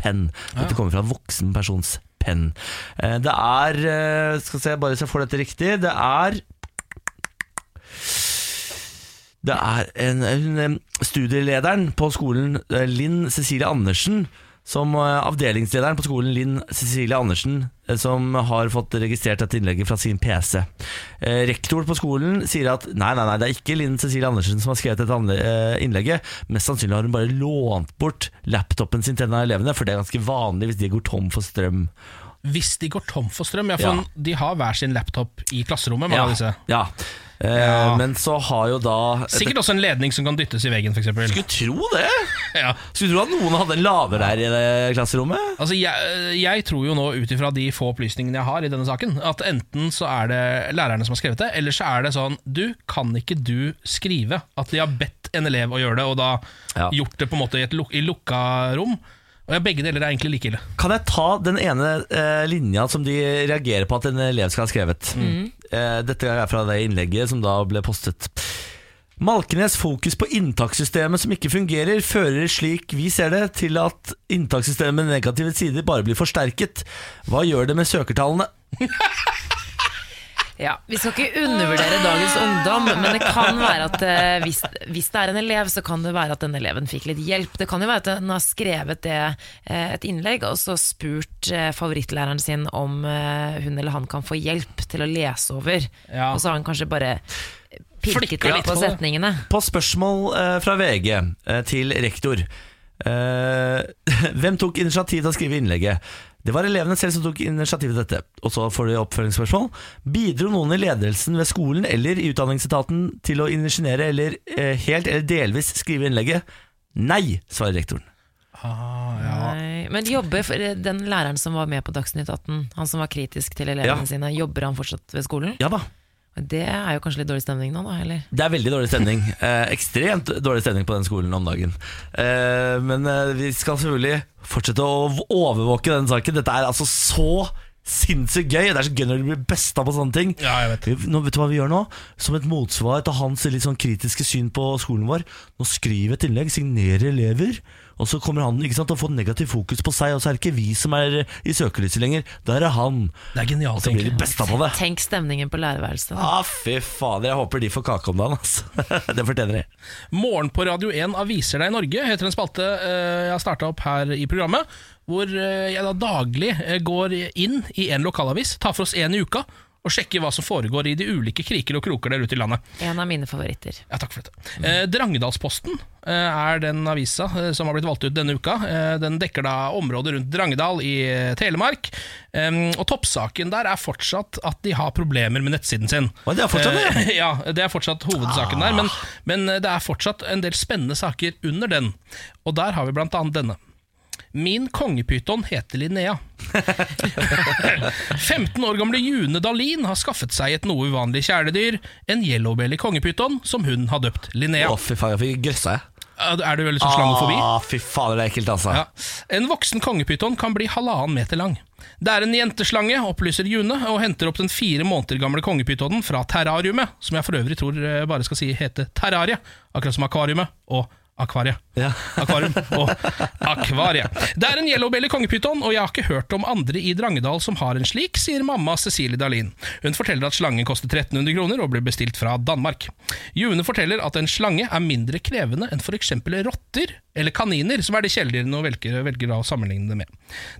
penn. Dette kommer fra en voksen persons penn. Det er Skal vi se, bare så jeg får dette riktig. Det er det er en, hun, eh, studielederen på skolen, eh, Linn Cecilie Andersen, som eh, avdelingslederen på skolen, Linn Cecilie Andersen, som har fått registrert dette innlegget fra sin PC. Rektor på skolen sier at nei, nei, nei, det er ikke Linn Cecilie Andersen som har skrevet dette innlegget. Mest sannsynlig har hun bare lånt bort laptopen sin til en av elevene, for det er ganske vanlig hvis de går tom for strøm. Hvis de går tom for strøm, ja, for Ja. de har hver sin laptop i klasserommet. mange av disse ja. Eh, Ja. Men så har jo da Sikkert også en ledning som kan dyttes i veggen, f.eks. Skulle tro det! Ja. Skulle tro at noen hadde en lader der i det klasserommet. Altså, jeg, jeg tror jo nå, ut ifra de få opplysningene jeg har i denne saken, at enten så er det lærerne som har skrevet det, eller så er det sånn Du, kan ikke du skrive at de har bedt en elev å gjøre det, og da Ja. gjort det på en måte i luk i lukka rom? Og ja, Begge deler er egentlig like ille. Kan jeg ta den ene eh, linja som de reagerer på at en elev skal ha skrevet? Eh, dette er fra det innlegget som da ble postet. Malkenes fokus på inntakssystemet som ikke fungerer, fører slik vi ser det til at inntakssystemet med negative sider bare blir forsterket. Hva gjør det med søkertallene? Ja, Vi skal ikke undervurdere dagens ungdom, men det kan være at eh, hvis, hvis det er en elev, så kan det være at den eleven fikk litt hjelp. Det kan jo være at den har skrevet det, eh, et innlegg og så spurt eh, favorittlæreren sin om eh, hun eller han kan få hjelp til å lese over. Ja. Og så har han kanskje bare pirket litt på på setningene. På spørsmål fra VG til rektor eh, Hvem tok initiativ til å skrive innlegget? Det var elevene selv som tok initiativ til dette. Og så får de oppfølgingsspørsmål. Bidro noen i ledelsen ved skolen eller i utdanningsetaten til å initiere eller eh, helt eller delvis skrive innlegget? Nei, svarer rektoren. Nei, Men jobber for eh, den læreren som var med på Dagsnytt 18, han som var kritisk til elevene Ja. sine, jobber han fortsatt ved skolen? Ja da. Det er jo kanskje litt dårlig stemning nå, da? eller? Det er veldig dårlig stemning. Eh, ekstremt dårlig stemning på den skolen om dagen. Eh, men eh, vi skal selvfølgelig fortsette å overvåke den saken. Dette er altså så sinnssykt gøy. Det er så gøy når du blir besta på sånne ting. Ja, jeg vet. Nå, vet du hva vi gjør nå? Som et motsvar til hans litt sånn kritiske syn på skolen vår. Nå skriver vi et innlegg, signerer elever, og så kommer han ikke sant, til å få negativ fokus på seg. Og så er det ikke vi som er i søkelyset lenger, da er det han. Det er genialt, så blir de besta på det. Tenk stemningen på lærerværelset. Ah, fy fader, jeg håper de får kake om dagen. Altså. det fortjener de. Morgen på Radio 1 Aviser deg Norge heter en spalte eh, jeg har starta opp her i programmet. Hvor eh, jeg da daglig eh, går inn i en lokalavis, tar for oss én i uka, og sjekker hva som foregår i de ulike kriker og kroker der ute i landet. En av mine favoritter. Ja, takk for dette. Eh, Drangedalsposten eh, er den avisa eh, som har blitt valgt ut denne uka. Eh, den dekker da området rundt Drangedal i eh, Telemark. Eh, og toppsaken der er fortsatt at de har problemer med nettsiden sin. Og det er fortsatt det? Eh, ja, det er fortsatt hovedsaken der, men, men det er fortsatt en del spennende saker under den. Og der har vi blant annet denne. Min kongepyton heter Linnea. 15 år gamle June Dahlin har skaffet seg et noe uvanlig kjæledyr, en yellowbelly kongepyton som hun har døpt Linnea. Å, fy faen, jeg fikk grøssa, jeg. Er du veldig sånn slangofobi? Ah, fy fader, det er ekkelt, altså. Ja. En voksen kongepyton kan bli halvannen meter lang. Det er en jenteslange, opplyser June, og henter opp den fire måneder gamle kongepytonen fra terrariumet, som jeg for øvrig tror eh, bare skal si heter terrarie, akkurat som akvariumet og akvariet. Ja. Akvarium og akvariet. Det er en yellowbelly kongepyton, og jeg har ikke hørt om andre i Drangedal som har en slik, sier mamma Cecilie Dahlin. Hun forteller at slangen koster 1300 kroner og blir bestilt fra Danmark. June forteller at en slange er mindre krevende enn f.eks. rotter eller kaniner, som er de kjæledyrene hun velger, velger å sammenligne det med.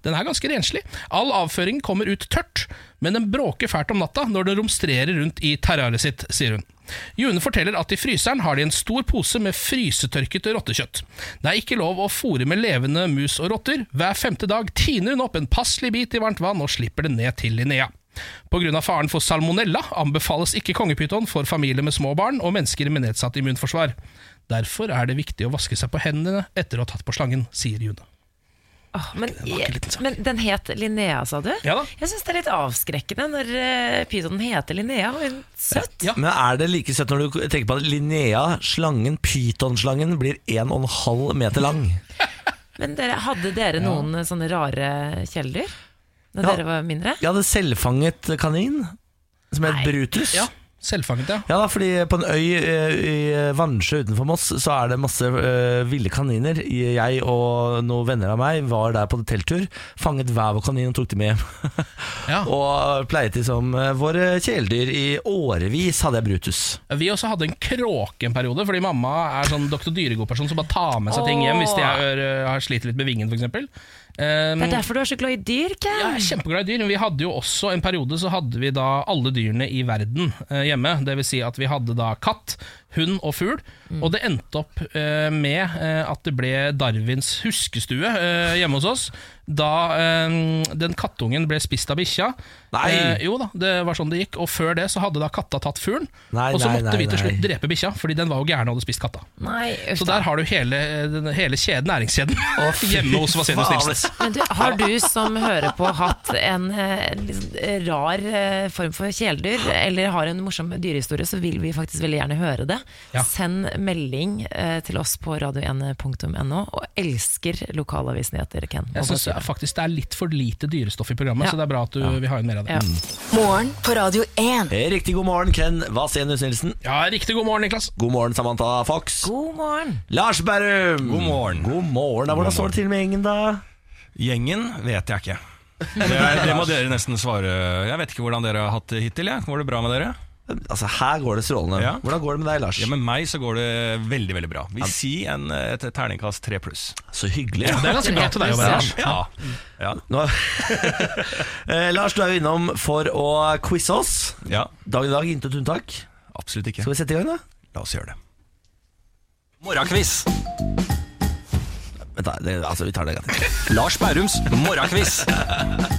Den er ganske renslig. All avføring kommer ut tørt, men den bråker fælt om natta når den romstrerer rundt i terrariet sitt, sier hun. June forteller at i fryseren har de en stor pose med frysetørket rottekjøtt. Det er ikke lov å fòre med levende mus og rotter. Hver femte dag tiner hun opp en passelig bit i varmt vann og slipper det ned til Linnea. Pga. faren for salmonella anbefales ikke kongepyton for familier med små barn og mennesker med nedsatt immunforsvar. Derfor er det viktig å vaske seg på hendene etter å ha tatt på slangen, sier June. Åh, men, men den het Linnea, sa du? Ja da. Jeg syns det er litt avskrekkende når uh, pytonen heter Linnea. Og hun er søt. Ja. Men er det like søtt når du tenker på at Linnea, slangen, pytonslangen, blir 1,5 meter lang? Men dere, hadde dere noen ja. sånne rare kjæledyr da Ja. dere var mindre? Jeg hadde selvfanget kanin, som het Brutus. Ja, Selvfanget, ja. Ja, da, fordi på en øy eh, i Vannsjø utenfor Moss Så er det masse uh, ville kaniner. Jeg og noen venner av meg var der på telttur. Fanget hver vår kanin og tok dem med hjem. ja. og pleiet de som eh, våre kjæledyr. I årevis hadde jeg Brutus. Vi også hadde en kråke en periode, fordi mamma er sånn doktor Dyregod-person som bare tar med seg ting hjem hvis de har, har sliter litt med vingen, f.eks. Um, Det er derfor du er så glad i dyr, Ken. Jeg er kjempeglad i dyr, men vi hadde jo også en periode så hadde vi da alle dyrene i verden eh, hjemme. Det vil si at vi hadde da katt, hund og fugl. Og det endte opp eh, med eh, at det ble Darwins huskestue eh, hjemme hos oss. Da eh, den kattungen ble spist av bikkja. Nei. Eh, jo da, det var sånn det gikk. Og før det så hadde da katta tatt fuglen. Og så måtte nei, vi til slutt nei. drepe bikkja, fordi den var jo gæren og hadde spist katta. Nei, Så der har du hele, den, hele kjeden, næringskjeden hjemme hos Vasenius Faen, Nilsen. Men du, har du som hører på hatt en eh, litt sånn rar eh, form for kjæledyr, eller har en morsom dyrehistorie, så vil vi faktisk veldig gjerne høre det. Ja. Send melding eh, til oss på radio1.no, og elsker lokalavisnyheter, Ken. Jeg syns faktisk det er litt for lite dyrestoff i programmet, Ja. så det er bra at du vil ha inn mer av det. Ja. Morgen på Radio 1. Eh, Riktig god morgen, Ken Vasenius Nilsen. Ja, riktig god morgen, Niklas. God morgen, Samantha Fox. God morgen! Lars Berrum. God morgen. God morgen. Hvordan står det til med gjengen, da? Gjengen vet jeg ikke. Det, er, det må dere nesten svare. Jeg vet ikke hvordan dere har hatt det hittil. Ja. Går det bra med dere? Altså, Her går det strålende. Ja. Hvordan går det med deg, Lars? Ja, Med meg så går det veldig veldig bra. Vi sier en, et terningkast tre pluss. Så hyggelig. Det er ganske bra til deg å være Lars. Ja. ja. Eh, Lars, du er jo innom for å quize oss. ja. Dag i dag, intet unntak. Absolutt ikke. Skal vi sette i gang, da? La oss gjøre det. Morgenquiz. Vent da, det, altså, Vi tar det en gang til. Lars Bærums morgenquiz.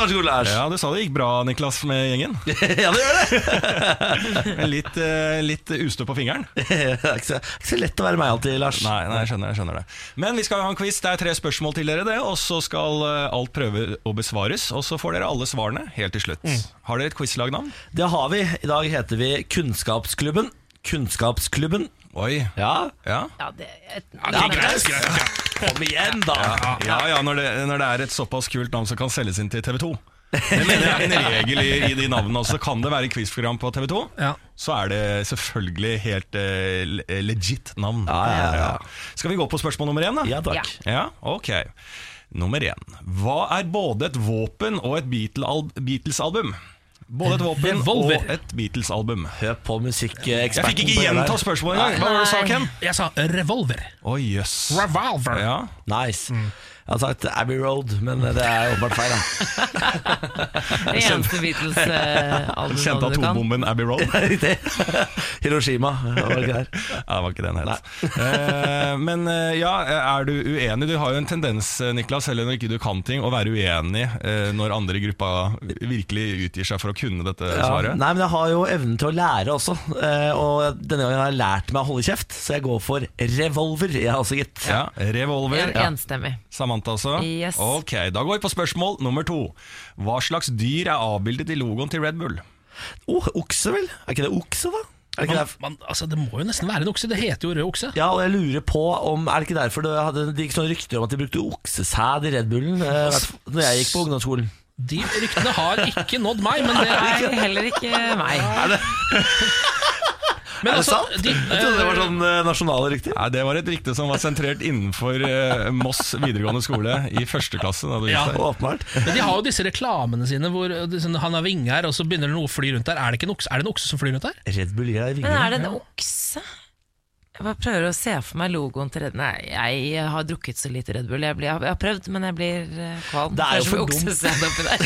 Lars. Ja, du sa det gikk bra, Niklas, med gjengen. ja, det gjør det. Men Litt, eh, litt ustø på fingeren. det er ikke så, ikke så lett å være meg alltid, Lars. Nei, nei, jeg skjønner, jeg skjønner det. Men vi skal ha en quiz. Det er tre spørsmål til dere, det. Og så skal eh, alt prøve å besvares. Og så får dere alle svarene helt til slutt. Har dere et quizlagnavn? Det har vi. I dag heter vi Kunnskapsklubben. Kunnskapsklubben. Oi. Ja, Ja. Ja, det, er Ja, greit, greit. Kom igjen, da. Ja, ja når, det, når det er et såpass kult navn som kan selges inn til TV 2. Det mener jeg er en regel i, i de navnene også. Kan det være quizprogram på TV 2, Ja. så er det selvfølgelig helt uh, legit navn. Ja, ja, ja. Skal vi gå på spørsmål nummer én, da? Ja, takk. Ja, ok. Nummer én. Hva er både et våpen og et Beatles-album? Både et våpen Revolver. og et Beatles-album. Hør på musikkeksperten. Jeg fikk ikke gjenta spørsmålet engang. Hva var det du sa, Ken? Jeg sa revolver. Å, jøss. Revolver. Ja. Nice. Jeg har sagt Abbey Road, men det er åpenbart feil. det eneste Beatles-albumet Kjente du kan. atombomben Abbey Road. Hiroshima, var det ikke der? Ja, det var ikke den helt. Eh, men eh, ja, er du uenig? Du har jo en tendens, eh, Niklas, selv når ikke du kan ting, å være uenig eh, når andre i gruppa virkelig utgir seg for å kunne dette Ja. svaret. Nei, men jeg har jo evnen til å lære også. eh, Og denne gangen har jeg lært meg å holde kjeft, så jeg går for revolver. Jeg har også gitt. Ja, Revolver. En, Ja. enstemmig. Samantha altså? Yes. Ok, Da går vi på spørsmål nummer to. Hva slags dyr er avbildet i logoen til Red Bull? Oh, okse, vel? Er ikke det okse, da? Er det ikke Man, man, altså, det må jo nesten være en okse. Det heter jo rød okse. Ja, og jeg lurer på om Er det ikke derfor det, hadde, det gikk sånne rykter om at de brukte oksesæd i Red Bullen eh, Når jeg gikk på ungdomsskolen? De ryktene har ikke nådd meg, men det er Nei, heller ikke meg. Men Er det altså, sant? de, Jeg trodde det var sånn eh, nasjonale rykter. Nei, Det var et rykte som var sentrert innenfor eh, Moss videregående skole i første klasse. Da du Ja. Åpenbart. Men de har jo disse reklamene sine hvor sånn, han har vinger, og så begynner det noe å fly rundt der. Er det, ikke en okse, er det en okse som flyr rundt der? Red Bull gir deg Men er det en okse? Jeg prøver å se for meg logoen til Red Bull. Nei, jeg har drukket så lite Red Bull. Jeg, blir, jeg har prøvd, men jeg blir eh, kvalm. Det er jo for dumt. oppi der.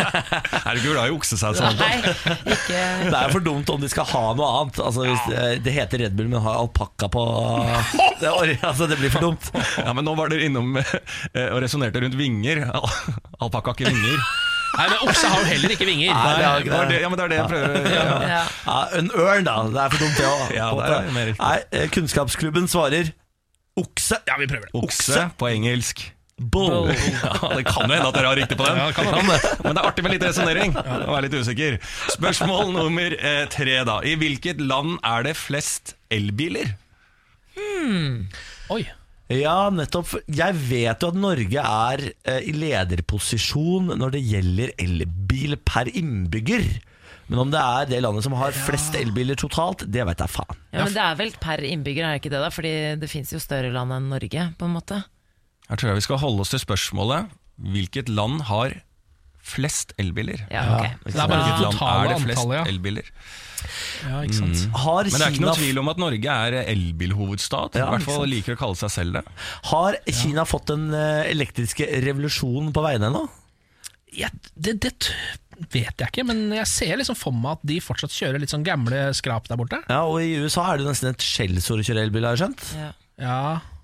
Er du ikke glad i? Samantha? Nei, ikke Det er for dumt om de skal ha noe annet. Altså, hvis Det heter Red Bull, men har alpakka på det, altså, det blir for dumt. Ja, men nå var dere innom eh, og resonnerte rundt vinger. Al- Alpakka har ikke vinger. Nei, men okse har jo heller ikke vinger. Nei, det har det ikke det. det, ja, men det er det jeg prøver ja. ja. Ja, en ørn, da. Det er for dumt, det òg. Ja, det er. Nei, eh, Kunnskapsklubben svarer okse. Ja, vi prøver det. Okse på engelsk. Bull. Ja, Det kan jo hende at dere har riktig på den. Ja, det kan det Men det er artig med litt resonnering. Å være litt usikker. Spørsmål nummer eh, tre, da. I hvilket land er det flest elbiler? Hmm. Oi. Ja, nettopp. Jeg vet jo at Norge er eh, i lederposisjon når det gjelder elbil per innbygger. Men om det er det landet som har flest elbiler totalt, det vet jeg faen. Ja, men det er vel per innbygger, er det ikke det? da? Fordi det fins jo større land enn Norge, på en måte. Her tror jeg vi skal holde oss til spørsmålet Hvilket land har flest elbiler? Ja, ok. Det er bare totale er det flest antallet, ja. elbiler? Ja. Ikke sant. Har Men det er ikke Kina, noe tvil om at Norge er elbilhovedstad. Ja, I hvert fall liker å kalle seg selv det. har Kina fått den eh, elektriske revolusjonen på veiene ennå? Ja, det, det vet jeg ikke, men jeg ser liksom for meg at de fortsatt kjører litt sånn gamle skrap der borte. Ja, og i USA er det nesten et skjellsord å kjøre elbil, har jeg skjønt. Ja. Ja,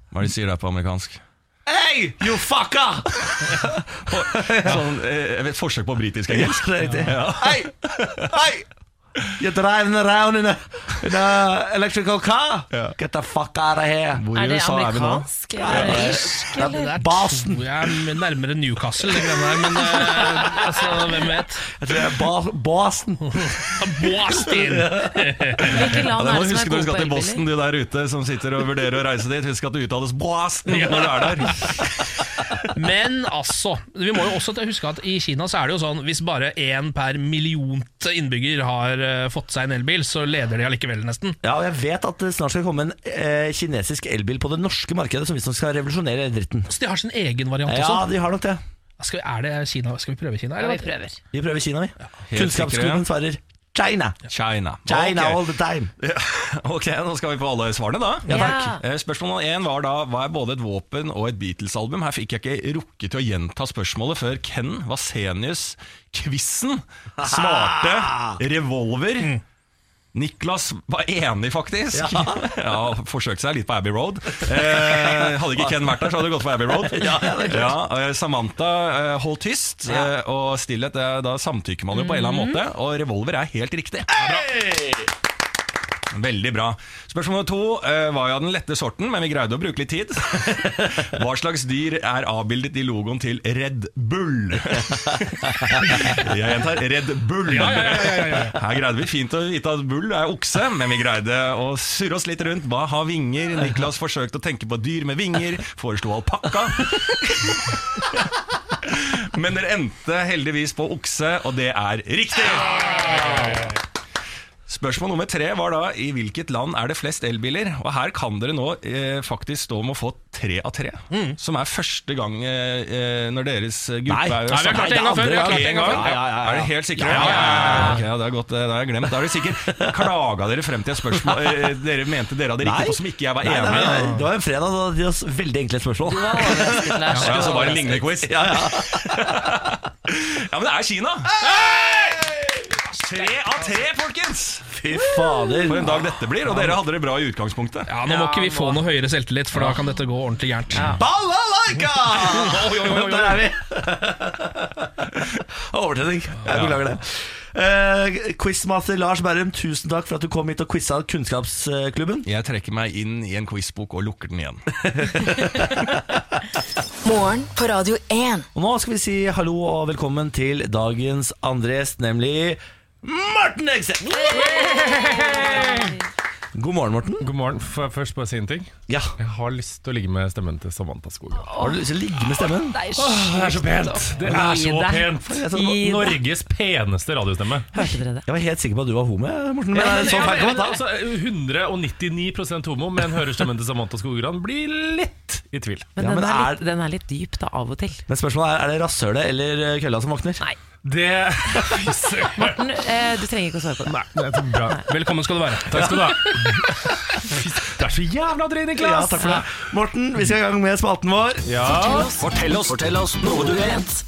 Hva er det de sier der på amerikansk? Hey, you fucker! Sånn, eh, et forsøk på britisk engelsk. Det er riktig. Hei! Hei! You're driving around in a, in a electrical car? Yeah. Get the fuck out of here! Hvor Er det USA er vi nå? amerikansk irsk? det er Boston. jeg er nærmere Newcastle, det greiene der, men eh, altså, hvem vet? Jeg tror det er Boston. Boston! Hvilke Ja, land det må er du det som huske er når du gode skal på til Boston, elbiler? du der ute som sitter og vurderer å reise dit. Husk at det uttales Boston når du er der. Men altså, vi må jo også huske at i Kina så er det jo sånn hvis bare én per millionte innbygger har fått seg en elbil, så leder de allikevel, nesten. Ja, og jeg vet at det snart skal komme en eh, kinesisk elbil på det norske markedet som visstnok skal revolusjonere dritten. Så de har sin egen variant også? Ja, de har nok det. Skal vi, er det Kina? Skal vi prøve Kina? Ja, vi prøver. Vi prøver Kina, vi. Ja. Kunnskapsklubben svarer China. China. China okay. all the time. Ok, nå skal vi på alle svarene, da. Ja, takk. Eh, Spørsmål én var da Hva er både et våpen og et Beatles-album? Her fikk jeg ikke rukket til å gjenta spørsmålet før Ken Vasenius-quizen svarte revolver. Niklas var enig, faktisk. Ja, Forsøkte seg litt på Abbey Road. Eh, hadde ikke Ken vært der, så hadde det gått for Abbey Road. Ja, ja, Samantha eh, holdt tyst, eh, og stillhet da samtykker man jo på en eller annen måte. Og revolver er helt riktig. Veldig bra. Spørsmål nummer to eh, var jo av den lette sorten, men vi greide å bruke litt tid. Hva slags dyr er avbildet i logoen til Red Bull? Jeg gjentar Red Bull. Her greide vi fint å vite at bull er okse, men vi greide å surre oss litt rundt. Hva har vinger? Niklas forsøkte å tenke på dyr med vinger, foreslo alpakka. Men dere endte heldigvis på okse, og det er riktig! Spørsmål nummer tre var da i hvilket land er det flest elbiler? Og her kan dere nå eh, faktisk stå med å få tre av tre. Som er første gang eh, eh, når deres eh, gruppe Nei. er Nei, vi har klart det en gang før. Er dere helt sikre? Ja, ja, ja. Okay, ja, det er godt, eh, det har jeg glemt. Da er dere sikre. Klaga dere frem til et spørsmål eh, dere mente dere hadde riktig på, som ikke jeg var enig i? det var en fredag, da hadde de oss veldig enkle spørsmål. Du var. Ja, så var det en lignende quiz. Ja, ja. Ja, men det er Kina! Tre av tre, folkens! Fy fader. For en dag dette blir, og dere hadde det bra i utgangspunktet. Ja, Nå må ikke vi få noe høyere selvtillit, for da kan dette gå ordentlig gærent. Balalaika! Oi, oi, oi. Der er vi. Overtenning. Jeg beklager det. Eh, Quizmaster Lars Berrum, tusen takk for at du kom hit og quiza Kunnskapsklubben. Jeg trekker meg inn i en quizbok og lukker den igjen. Morgen på Radio 1. Og nå skal vi si hallo og velkommen til dagens andre gjest, nemlig Morten Hegseth! God morgen, Morten. God morgen. Får jeg først bare si en ting? Ja, Jeg har lyst til å ligge med stemmen til Samantha Skogran. Har du lyst til å ligge med stemmen? Det er Det er så pent! Det er så pent! Gi deg. Norges peneste radiostemme. Hørte dere det? Jeg var helt sikker på at du var homo, jeg, Morten. Men det er så feil kan man ta. altså, 199% homo, men hører stemmen til Samantha Skogran, blir litt i tvil. Men, Ja, den, men er er- litt, den er litt dyp da, av og til. Men spørsmålet er, er det rasshølet eller kølla som våkner? Nei, Det Morten, eh, du trenger ikke å svare på det. Nei, det er så bra. Velkommen skal du være. Takk skal du ha. Det er så jævla dritt, Niklas! Ja, takk for det. Morten, vi skal i gang med spalten vår. Ja. Fortell oss, fortell oss noe du vet.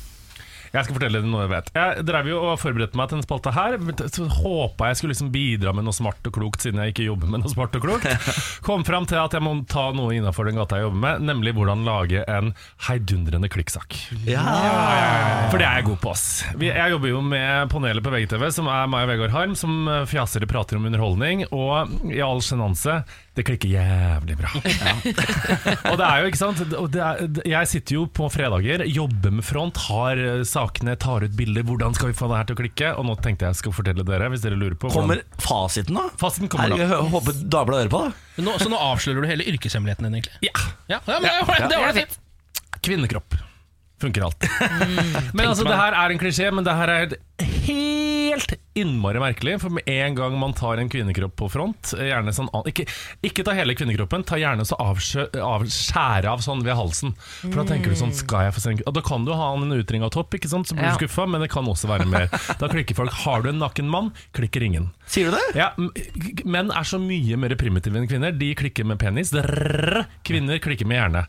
Jeg skal fortelle deg noe jeg vet. Jeg drev jo og forberedte meg til en spalte her. Håpa jeg skulle liksom bidra med noe smart og klokt, siden jeg ikke jobber med noe smart og klokt. Kom fram til at jeg må ta noe innafor den gata jeg jobber med, nemlig hvordan lage en heidundrende klikksak. Ja. For det er jeg god på. ass Jeg jobber jo med panelet på VGTV, som er meg og Vegard Harm, som fjasere og prater om underholdning. Og i all sjenanse, Det klikker jævlig bra. og det er jo, ikke sant det er, Jeg sitter jo på fredager, jobber med front, har eh, sakene, tar ut bilder. Hvordan skal vi få det her til å klikke? Og nå tenkte jeg skal fortelle dere, hvis dere lurer på Kommer hvordan- fasiten, da? Fasiten kommer da. jeg håper Dagbladet hører på. da Nå, så nå avslører du hele yrkeshemmeligheten din, egentlig? Ja. Ja, ja men det, det var det fint. Kvinnekropp. Funker alltid. men altså, det her er en klisjé, men det her er helt innmari merkelig. For med en gang man tar en kvinnekropp på front sånn, ikke, ikke ta hele kvinnekroppen, ta gjerne så avskjære av, av sånn ved halsen. For da tenker du sånn Skal jeg få se en Og Da kan du ha en utringa topp, ikke sant, så blir Ja. du skuffa, men det kan også være mer. Da klikker folk. Har du en naken mann, klikker ingen. Sier du det? Ja, Menn er så mye mer primitive enn kvinner. De klikker med penis. Drrr, Kvinner klikker med hjerne.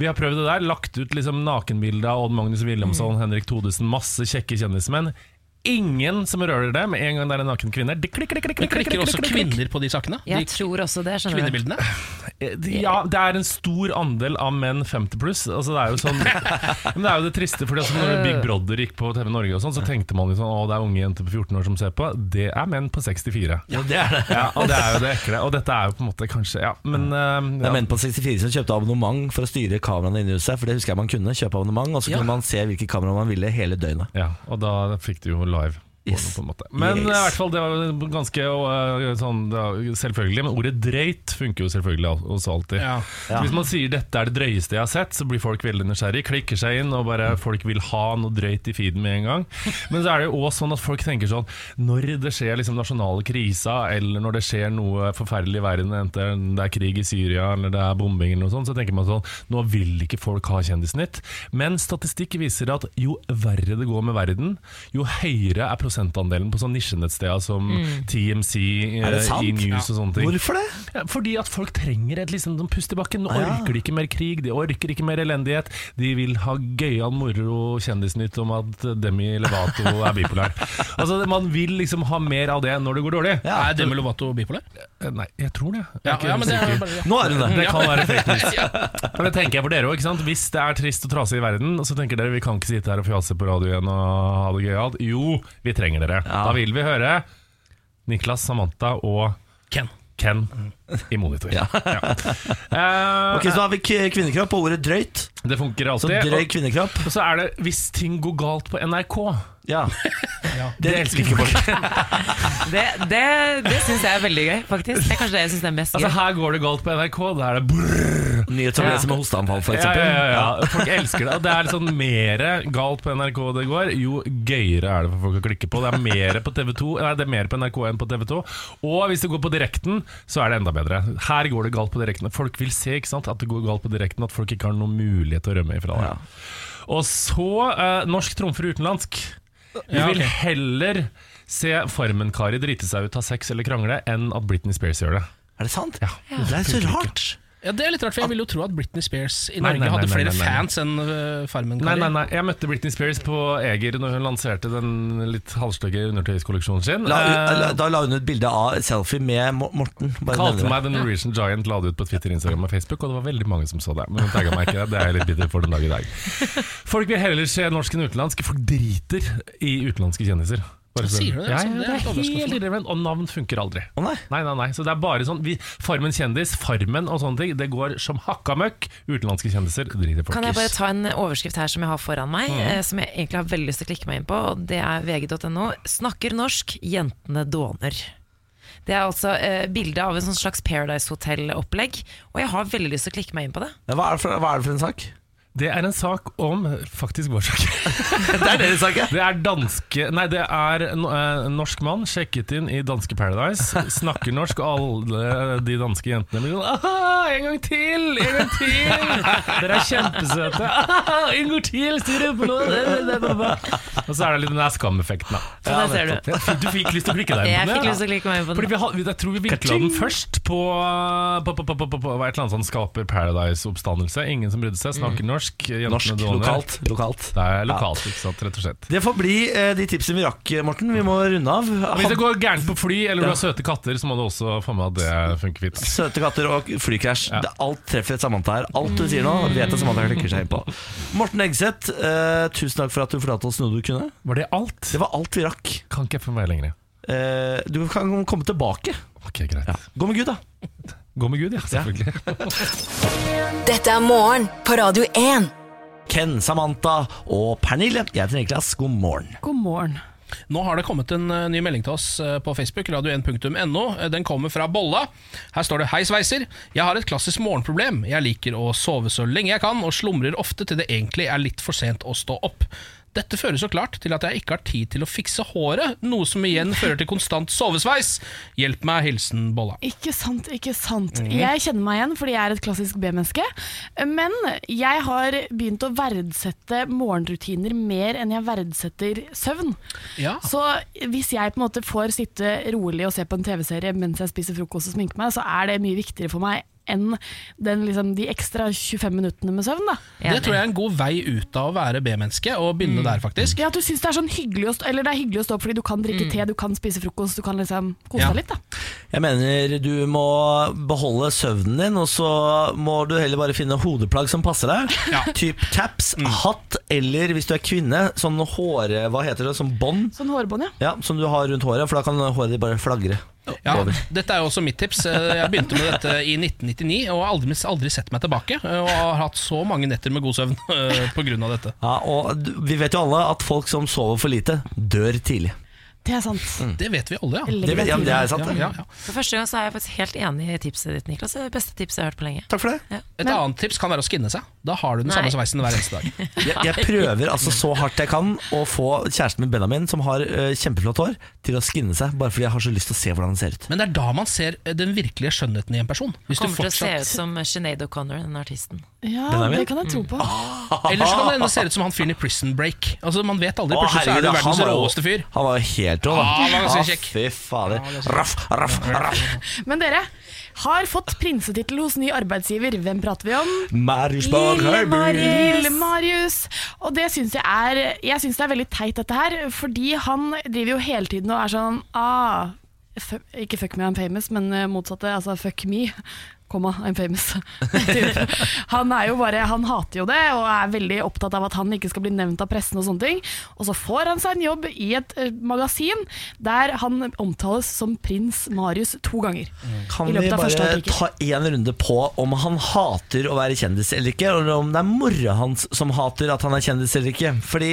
Vi har prøvd det der. Lagt ut liksom nakenbilde av Odd Magnus Wilhelmsson, Henrik Thodesen, masse kjekke kjendismenn. Ingen som rører det med en gang det er en naken kvinne. Det klikker, klikker, klikker, klikker klikker, også kvinner på de sakene? Jeg De tror også det, skjønner kvinnebildene? Eh, Ja, det er en stor andel av menn 50 pluss. Altså, det er jo sånn Men det er jo det triste, fordi altså, når Big Brother gikk på TV Norge, og sånn, så tenkte man jo sånn Å, det er unge jenter på 14 år som ser på. Det er menn på 64. Ja, det er det. Ja, og det er jo det ekle. Og dette er jo på en måte kanskje Ja, men ja. Det er menn på 64 som kjøpte abonnement for å styre kameraene inne i huset. For det husker jeg man kunne. Kjøpe abonnement, og så Ja. kunne man se hvilke kameraer man ville hele døgnet. Ja, og da fikk du jo live. Yes. På en måte. Men Yes. eh, i hvert fall det var ganske øh, sånn, det var selvfølgelig. Men ordet drøyt funker jo selvfølgelig også alltid. Ja. Ja. Hvis man sier 'dette er det drøyeste jeg har sett', så blir folk veldig nysgjerrig. Klikker seg inn, og bare folk vil ha noe drøyt i feeden med en gang. Men så er det jo også sånn at folk tenker sånn Når det skjer liksom nasjonale krisa, eller når det skjer noe forferdelig i verden, enten det er krig i Syria eller det er bombing, eller noe sånt, så tenker man sånn Nå vil ikke folk ha Kjendisnytt. Men statistikk viser at jo verre det går med verden, jo høyere er prosentandelen på sånn nisjenettsteder som TMC, Er det eh? E-News og sånne ting. Hvorfor det? Ja, fordi at folk trenger et liksom, sånn pust i bakken. Nå Ah, ja. orker de ikke mer krig, de orker ikke mer elendighet. De vil ha gøyal moro kjendisnytt om at Demi Levato er bipolar. altså, man vil liksom ha mer av det når det går dårlig. Ja. Er Demi Lovato bipolar? Eh, Nei, jeg tror det. Jeg er Ja, ikke ja, men det sikker. er bare ja. Nå er hun det. Det kan være fake news. Men det tenker jeg for dere også, ikke sant? Hvis det er trist og trasig i verden, så tenker dere vi kan ikke sitte her og fjase på radio igjen og ha det gøyalt. Jo, vi trenger dere. Ja. Da vil vi høre Niklas, Samantha og Ken. Ken i monitor. Ja. Eh, Ok, Så har vi kvinnekropp og ordet drøyt. Det funker alltid. Så drøy kvinnekropp. og så er det hvis ting går galt på NRK. Ja. Det elsker ikke folk. Det, det, det syns jeg er veldig gøy, faktisk. Det er kanskje det jeg syns er mest gøy. Altså. Her går det galt på NRK. Da er det brrr. Nyhet som Ja. med hosteanfall, for Ja, ja, ja, ja. Folk elsker det. Og det er sånn mer galt på NRK det går, jo gøyere er det for folk å klikke på. Det er mer på TV 2 Nei, det er mer på NRK enn på TV 2. Og hvis det går på direkten, så er det enda bedre. Her går det galt på direkten. Folk vil se ikke sant, at det går galt på direkten, at folk ikke har noen mulighet til å rømme ifra det. Ja. Og så eh, norsk trumfer utenlandsk. Vi Ja, vil heller se Farmen-Kari drite seg ut, ha sex eller krangle, enn at Britney Spears gjør det. Er det sant? Ja. Det er så rart. Ja, Det er litt rart, for jeg ville jo tro at Britney Spears i Nei, Norge nei, nei, hadde flere nei, nei. fans enn uh, Farmen. Nei, nei, nei, jeg møtte Britney Spears på Eger når hun lanserte den litt halvstygge undertøyskolleksjonen sin. La, Eh, da la hun ut bilde av selfie med Morten. Bare Kalte meg The Norwegian Giant, la det ut på Twitter, Instagram og Facebook, og det var veldig mange som så det. Men hun tagga meg ikke, det er jeg litt bitter for den dag i dag. Folk vil heller se norsk enn utenlandsk. Folk driter i utenlandske kjendiser. Bare Sier du det? Ja, Altså, ja, det det er er helt irrelevant, og navn funker aldri. Å nei. Nei, nei, nei, så det er bare sånn vi, Farmen kjendis, Farmen og sånne ting Det går som hakka møkk Utenlandske kjendiser driter folk Kan jeg bare ta en overskrift her som jeg har foran meg, eh, som jeg egentlig har veldig lyst til å klikke meg inn på, og det er vg.no. 'Snakker norsk, jentene dåner'. Det er altså eh, bilde av en slags Paradise Hotel-opplegg, og jeg har veldig lyst til å klikke meg inn på det. Ja, Hva er, det for, hva er det for en sak? Det er en sak om Faktisk vår sak Det er deres sak, ja. Det er danske Nei, det er en eh, norsk mann Sjekket inn i danske Paradise Snakker norsk Og alle de danske jentene blir sånn En gang til, en gang til Dere er kjempesøte En gang til, styrer på noe Og så er det litt den der skam-effekten da. Ja, der ser du. Du fikk lyst til å klikke deg inn Jeg den? Jeg fikk lyst til å klikke meg inn på Fordi den. vi har, jeg tror vi vinkla den først på, på, på, på, på, på, på er et eller annet sånn skaper Paradise-oppstandelse. Ingen som brydde seg. Snakker norsk. Jentene Norsk, lokalt. lokalt. Det er lokalt, ikke sant, rett og slett. Det får bli eh, de tipsene vi rakk, Morten. Vi må runde av. Hvis det går gærent på fly, eller du har søte katter, så må du også få med at det funker fint. søte katter og flykrasj. Ja. Alt treffer Samantha her. Alt du sier nå, vet jeg Samantha klikker seg inn på. Morten Egseth, eh, tusen takk for at du fortalte oss noe du kunne. Var det alt? Det var alt vi rakk. Kan ikke jeg få mer lenger. Eh, du kan komme tilbake. Ok, greit. Gå med Gud, da. Gå med Gud, ja. Selvfølgelig. Dette er morgen på Radio 1. Ken, Samantha og Pernille. Jeg heter Niklas. God morgen. God morgen. Nå har det kommet en eh, ny melding til oss eh, på Facebook, radio1.no. Eh, Den kommer fra Bolla. Her står det 'Hei, sveiser. Jeg har et klassisk morgenproblem. Jeg liker å sove så lenge jeg kan, og slumrer ofte til det egentlig er litt for sent å stå opp. Dette fører så klart til at jeg ikke har tid til å fikse håret, noe som igjen fører til konstant sovesveis. Hjelp meg, hilsen Bolla. Ikke sant, ikke sant. Mm. Jeg kjenner meg igjen fordi jeg er et klassisk B-menneske. Men jeg har begynt å verdsette morgenrutiner mer enn jeg verdsetter søvn. Ja. Så hvis jeg på en måte får sitte rolig og se på en TV-serie mens jeg spiser frokost og sminker meg, så er det mye viktigere for meg enn den, liksom, de ekstra 25 minuttene med søvn. Da. Det tror jeg er en god vei ut av å være B-menneske, og begynne der, faktisk. Ja, At du syns det er sånn hyggelig å stå, eller det er hyggelig å stå opp fordi du kan drikke te, du kan spise frokost, du kan liksom kose Ja. deg litt. da. Jeg mener du må beholde søvnen din, og så må du heller bare finne hodeplagg som passer deg. Ja. Typ caps, hatt, eller hvis du er kvinne, sånn håre... Hva heter det? Sånn bånd? Sånn hårbånd, ja. Ja, som du har rundt håret, for da kan håret ditt bare flagre. Ja, dette er jo også mitt tips. Eh, Jeg begynte med dette i 1999 og har aldri, aldri sett meg tilbake. eh, Og har hatt så mange netter med god søvn pga. dette. Ja, og vi vet jo alle at folk som sover for lite, dør tidlig. Det er sant. Det vet vi alle, ja. Det, vet, ja, det er sant, Ja, ja. For første gang så er jeg faktisk helt enig i tipset ditt, Niklas. Det er det beste tipset jeg har hørt på lenge. Takk for det. Et annet tips kan være å skinne seg. Da har du den samme Nei. sveisen hver eneste dag. Jeg, jeg prøver altså så hardt jeg kan å få kjæresten min Benjamin, som har uh, kjempeflott hår, til å skinne seg, bare fordi jeg har så lyst til å se hvordan han ser ut. Men det er da man ser eh, den virkelige skjønnheten i en person. Hvis du Kommer til å se ut som Sinead O'Connor, den artisten. Ja, det kan jeg tro på. Eller så kan det hende se ut som han fyren i Prison Break. Altså Man vet aldri. Å, Plutselig så er du han verdens råeste fyr. Han var jo helt rå, da. Ja, han var ganske Ah. Fy fader. Raff, raff, raff. Men dere har fått prinsetittel hos ny arbeidsgiver. Hvem prater vi om? Marius Lille, Marius. Og det syns jeg er Jeg synes det er veldig teit, dette her. Fordi han driver jo hele tiden og er sånn ah, Ikke fuck me, I'm famous, men eh, motsatte. Altså fuck me. Komma, I'm famous. Han er jo bare Han hater jo det, og er veldig opptatt av at han ikke skal bli nevnt av pressen og sånne ting. Og så får han seg en jobb i et eh, magasin der han omtales som prins Marius to ganger. Kan I vi bare ta en runde på om han hater å være kjendis eller ikke, eller om det er mora hans som hater at han er kjendis eller ikke? Fordi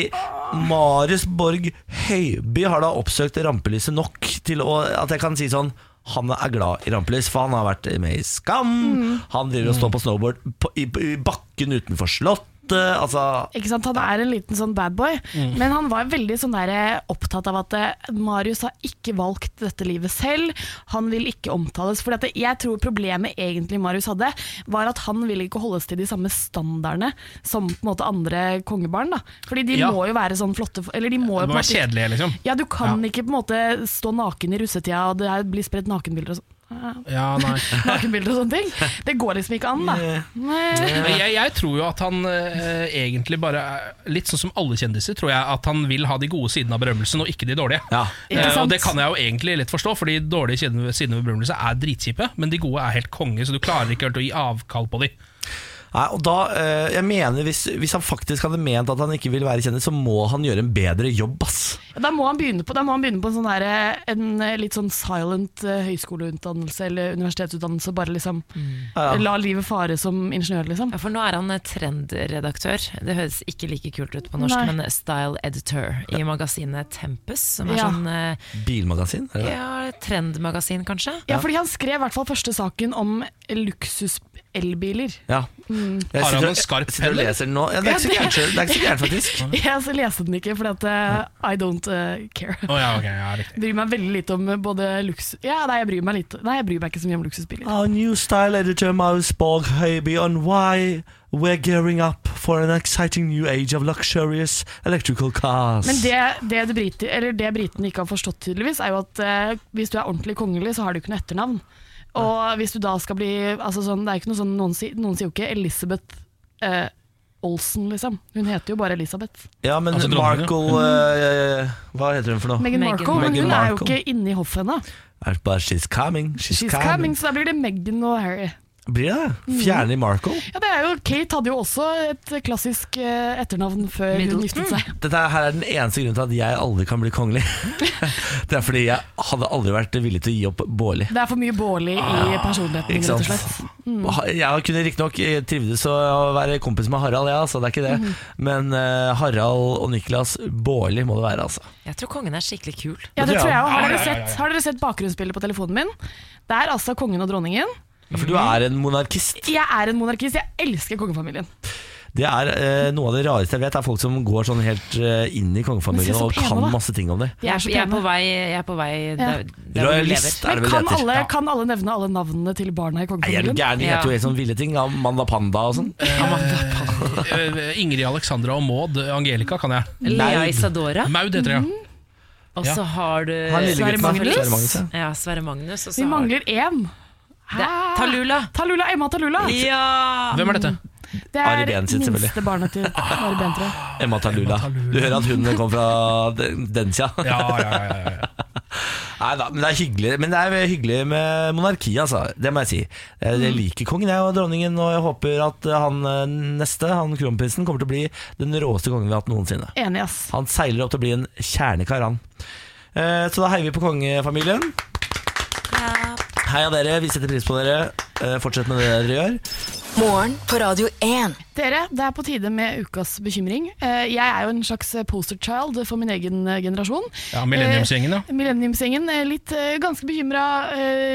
Marius Borg Høiby har da oppsøkt rampelyset nok til å, at jeg kan si sånn han er glad i rampelys, for han har vært med i Skam. Mm. Han driver og står på snowboard på, i, i bakken utenfor Slottet. Altså, Ikke sant? Han er en liten sånn bad boy, men han var veldig sånn der, eh, opptatt av at eh, Marius har ikke valgt dette livet selv. Han vil ikke omtales. For jeg tror problemet egentlig Marius hadde, var at han ville ikke holdes til de samme standardene som på en måte andre kongebarn. Da. Fordi de Ja. må jo være sånn flotte Eller de må Det må være kjedelige, liksom. Ja, du kan ikke på en måte stå naken i russetida, og det blir spredt nakenbilder og sånn. Ja, nei. Nakenbilder og sånne ting. Det går liksom ikke an, da. Jeg, jeg tror jo at han eh, egentlig bare er Litt sånn som alle kjendiser, tror jeg at han vil ha de gode sidene av berømmelsen, og ikke de dårlige. ja. Ikke Eh, og det kan jeg jo egentlig litt forstå, for de dårlige sidene sidene ved berømmelse er dritkjipe, men de gode er helt konge, så du klarer ikke helt å gi avkall på de. Nei, og da, eh, jeg mener hvis, hvis han faktisk hadde ment at han ikke ville være kjendis, så må han gjøre en bedre jobb, ass. Da må han begynne på, da må han begynne på en, sånn der, en eh, litt sånn silent eh, høyskoleutdannelse eller universitetsutdannelse. Bare liksom Ja. la livet fare som ingeniør, liksom. Ja, for nå er han eh, trendredaktør. Det høres ikke like kult ut på norsk, Nei. men style editor i magasinet Tempus, som er Ja. sånn eh, Bilmagasin? Er det det? ja, trendmagasin, kanskje. Ja, fordi han skrev i hvert fall første saken om luksus-elbiler. Ja. Mm. Jeg Har han noen en skarp penn. Ja, det er ikke så gærent, selv. det er ikke så gærent faktisk. Jeg leste den ikke, for at eh, I don't uh, care. Oh, ja, okay, ja. Bryr meg veldig lite om både luksus... Ja, nei, jeg bryr meg litt. Nei, jeg bryr meg ikke så mye om luksusbiler. Our new style editor Maus Borg Høiby on why we're gearing up for an exciting new age of luxurious electrical cars. Men det, det, det, brite, eller det britene ikke har forstått tydeligvis, er jo at uh, hvis du er ordentlig kongelig, så har du ikke noe etternavn. Og hvis du da skal bli altså sånn, Det er ikke noe sånn, noen, sier- noen sier jo ikke Elizabeth eh, Olsen, liksom. Hun heter jo bare Elisabeth. ja, men Altså Markle uh, Hva heter hun for noe? Meghan Markle, men hun er jo ikke inne i hoffet ennå. But She's coming, she's, She's coming. coming, så da blir det Meghan og Harry. Blir det Fjerne Fjerner de Markle? Ja, det er jo, Kate hadde jo også et klassisk eh, etternavn før hun Middleton. giftet seg. Dette her er den eneste grunnen til at jeg aldri kan bli kongelig. det er fordi jeg hadde aldri vært villig til å gi opp Bårli. Det er for mye Bårli i personligheten min, Ikke rett og sant? slett. Ha- Jeg kunne riktignok trivdes å være kompis med Harald, ja, så det er ikke det. Men eh, Harald og Niklas Bårli må det være, altså. Jeg tror kongen er skikkelig kul. Ja, Det tror jeg også. Har dere sett, har dere sett bakgrunnsbildet på telefonen min? Det er altså kongen og dronningen. Ja, For du er en monarkist. Jeg er en monarkist, jeg elsker kongefamilien. Det er eh, Noe av det rareste jeg vet, er folk som går sånn helt eh, inn i kongefamilien og pene, kan da. masse ting om det. Jeg er så Jeg er på vei, jeg er på vei der, der hvor du Royalist lever. er det vel Men kan heter. alle, kan alle nevne alle navnene til barna i Nei, er du kongefamilien? gæren? De Ja. heter jo helt sånn ville ting. Amanda Panda og sånn. Eh, Ingrid Alexandra og Maud Angelica kan jeg. Lea Maud. Isadora. Maud heter det, ja. Og så har du Han lille Sverre gutten, da. Magnus? Sverre Magnus, ja. Ja, Sverre Magnus. Og så Vi har- mangler én. Talula. Tallulah, Emma Talula. Ja! Hvem er dette? Det er minste barnet til Ari Behn, tror jeg. Emma Talula. Du hører at hun kom fra den den sida. Ja, ja, ja, ja, ja. Nei da, men det er hyggelig Men det er hyggelig med monarki, altså. Det må jeg si. Jeg, jeg liker kongen jeg og dronningen, og jeg håper at han eh, neste, han kronprinsen, kommer til å bli den råeste kongen vi har hatt noensinne. Enig, ass. Han seiler opp til å bli en kjernekar, han. Eh, Så da heier vi på kongefamilien. Heia dere, vi setter pris på dere. Eh, Fortsett med det dere gjør. Morgen på Radio 1. Dere, det er på tide med ukas bekymring. Eh, Jeg er jo en slags poster child for min egen eh, generasjon. ja Millenniumsgjengen, ja. Millenniumsgjengen. Litt ganske bekymra,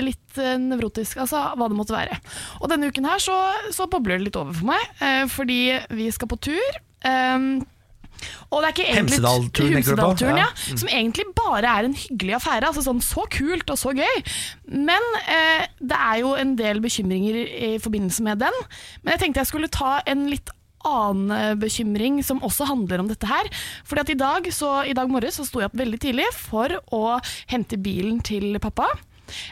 litt nevrotisk, altså hva det måtte være. Og denne uken her så, så bobler det litt over for meg, eh, fordi vi skal på tur. Og det er ikke egentlig Hemsedal-turen? Hemsedal-turen, Ja. ja. Som egentlig bare er en hyggelig affære. Altså sånn Så kult og så gøy. Men eh, det er jo en del bekymringer i forbindelse med den. Men jeg tenkte jeg skulle ta en litt annen eh, bekymring som også handler om dette her. Fordi at i dag, så, i dag morges så sto jeg opp veldig tidlig for å hente bilen til pappa.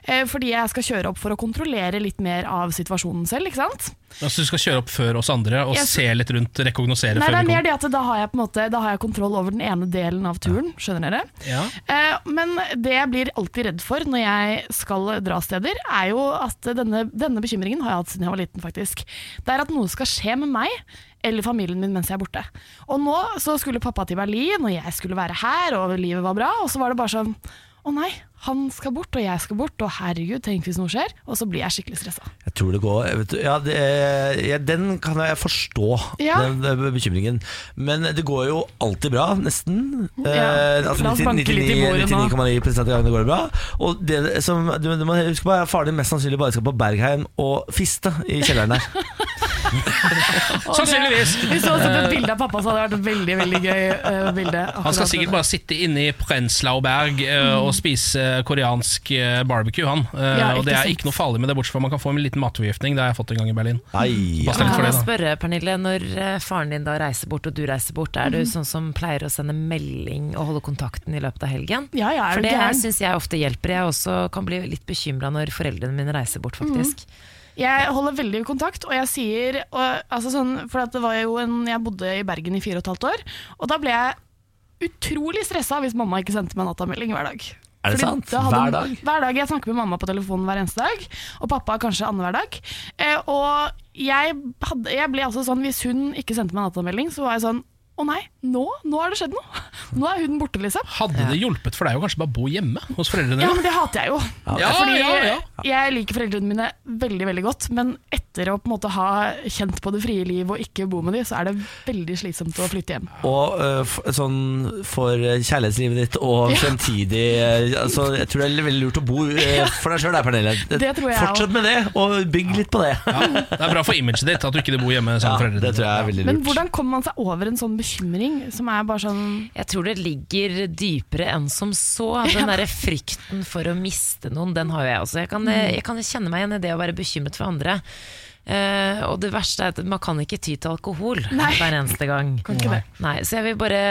Eh, fordi jeg skal kjøre opp for å kontrollere litt mer av situasjonen selv. ikke sant? Altså, du skal kjøre opp før oss andre og Jeg- se litt rundt, rekognosere Nei, det er mer det at da har jeg på en måte Da har jeg kontroll over den ene delen av turen. Skjønner dere? Ja. Eh, men det jeg blir alltid redd for når jeg skal dra steder, er jo at denne, denne bekymringen har jeg hatt siden jeg var liten, faktisk. Det er at noe skal skje med meg eller familien min mens jeg er borte. Og nå så skulle pappa til Berlin, og jeg skulle være her, og livet var bra, og så var det bare sånn å nei, han skal bort, og jeg skal bort, og herregud, tenk hvis noe skjer. Og så blir jeg skikkelig stressa. Jeg tror det går vet, du, ja, det, ja, Den kan jeg forstå, Ja. den, den bekymringen. Men det går jo alltid bra, nesten. Ja. Eh, altså La oss banke litt i bordet nå. 99,9 av gangene går det bra. Og det som, du, du må huske på er Faren din mest sannsynlig bare skal på Bergheim og fiste i kjelleren der. Sannsynligvis. Vi så også et bilde av pappa, så hadde det vært et veldig veldig gøy uh, bilde. Han skal sikkert bare sitte inne i Prenzlauberg uh, eh, og spise koreansk eh, barbecue, han. Eh, Ja, og det er ikke noe farlig med det, bortsett fra man kan få en liten matforgiftning. Det har jeg fått en gang i Berlin. Ai, ja. Kan jeg spørre, Pernille, når eh, faren din da reiser bort og du reiser bort, er du sånn som pleier å sende melding og holde kontakten i løpet av helgen? Ja, ja, er For det gæren? syns jeg ofte hjelper. Jeg også kan bli litt bekymra når foreldrene mine reiser bort, faktisk. Jeg holder veldig kontakt, og jeg sier og, altså sånn, For at det var jo en, jeg bodde i Bergen i fire og et halvt år, og da ble jeg utrolig stressa hvis mamma ikke sendte meg nattamelding hver dag. Er det Fordi sant? hadde Hver dag? Hver dag. Jeg snakker med mamma på telefonen hver eneste dag, og pappa kanskje annenhver dag. Eh, og jeg, hadde, jeg ble altså sånn, hvis hun ikke sendte meg en datamelding, så var jeg sånn å nei, nå, nå har det skjedd noe. Nå er huden borte, liksom. Hadde det hjulpet for deg å kanskje bare bo hjemme hos foreldrene Ja, men det hater jeg jo. Ja, Fordi ja, ja. jeg liker foreldrene mine veldig veldig godt, men etter å på en måte ha kjent på det frie liv og ikke bo med dem, så er det veldig slitsomt å flytte hjem. Og uh, sånn for kjærlighetslivet ditt og fremtidig øh, altså, Jeg tror det er veldig lurt å bo uh, for deg sjøl, Pernille. Det tror jeg Fortsett med det, og bygg litt på det. Ja, det er bra for imaget ditt at du ikke bor hjemme Ja, sammen med foreldrene det tror jeg er veldig lurt. Men hvordan kommer man seg over en sånn bekymring som er bare sånn Jeg tror det ligger dypere enn som så. Den derre frykten for å miste noen, den har jo jeg også. Jeg kan, jeg kan kjenne meg igjen i det å være bekymret for andre. Uh, og det verste er at man kan ikke ty til alkohol Nei. hver eneste gang. Nei, så jeg vil bare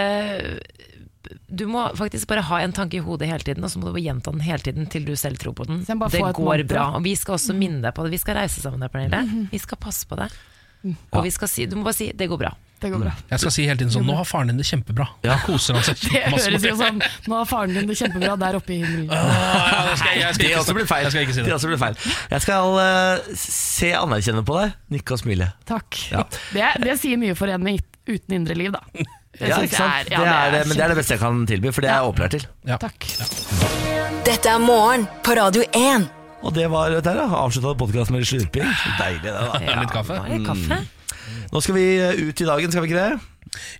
Du må faktisk bare ha en tanke i hodet hele tiden, og så må du gjenta den hele tiden til du selv tror på den. Det går bra. Og vi skal også minne deg på det. Vi skal reise sammen der, Pernille. Vi skal passe på deg. Og vi skal si, du må bare si 'det går bra'. det går bra. Jeg skal si hele tiden sånn Nå har faren din det kjempebra. Ja. Koser han seg Det masse høres jo med sånn Nå har faren din det kjempebra der oppe i himmelen. Ja, det skal jeg, jeg skal Det ikke også blir feil. Jeg skal ikke si Det det. også blir feil. Jeg skal eh, se anerkjennende på deg, nikke og smile. Takk. Ja. Det, det sier mye for en med uten indre liv, da. Det Ja, synes ikke sant? jeg ja, det er, det, men det er det beste jeg kan tilby, for det er jeg opplært til. Ja. Takk. Dette er morgen på Radio 1. Og det var dette her. Avslutta podkasten med litt slurping. Så Deilig, det, da. Ja, litt kaffe. Var kaffe? Nå skal vi eh, ut i dagen, skal vi ikke det?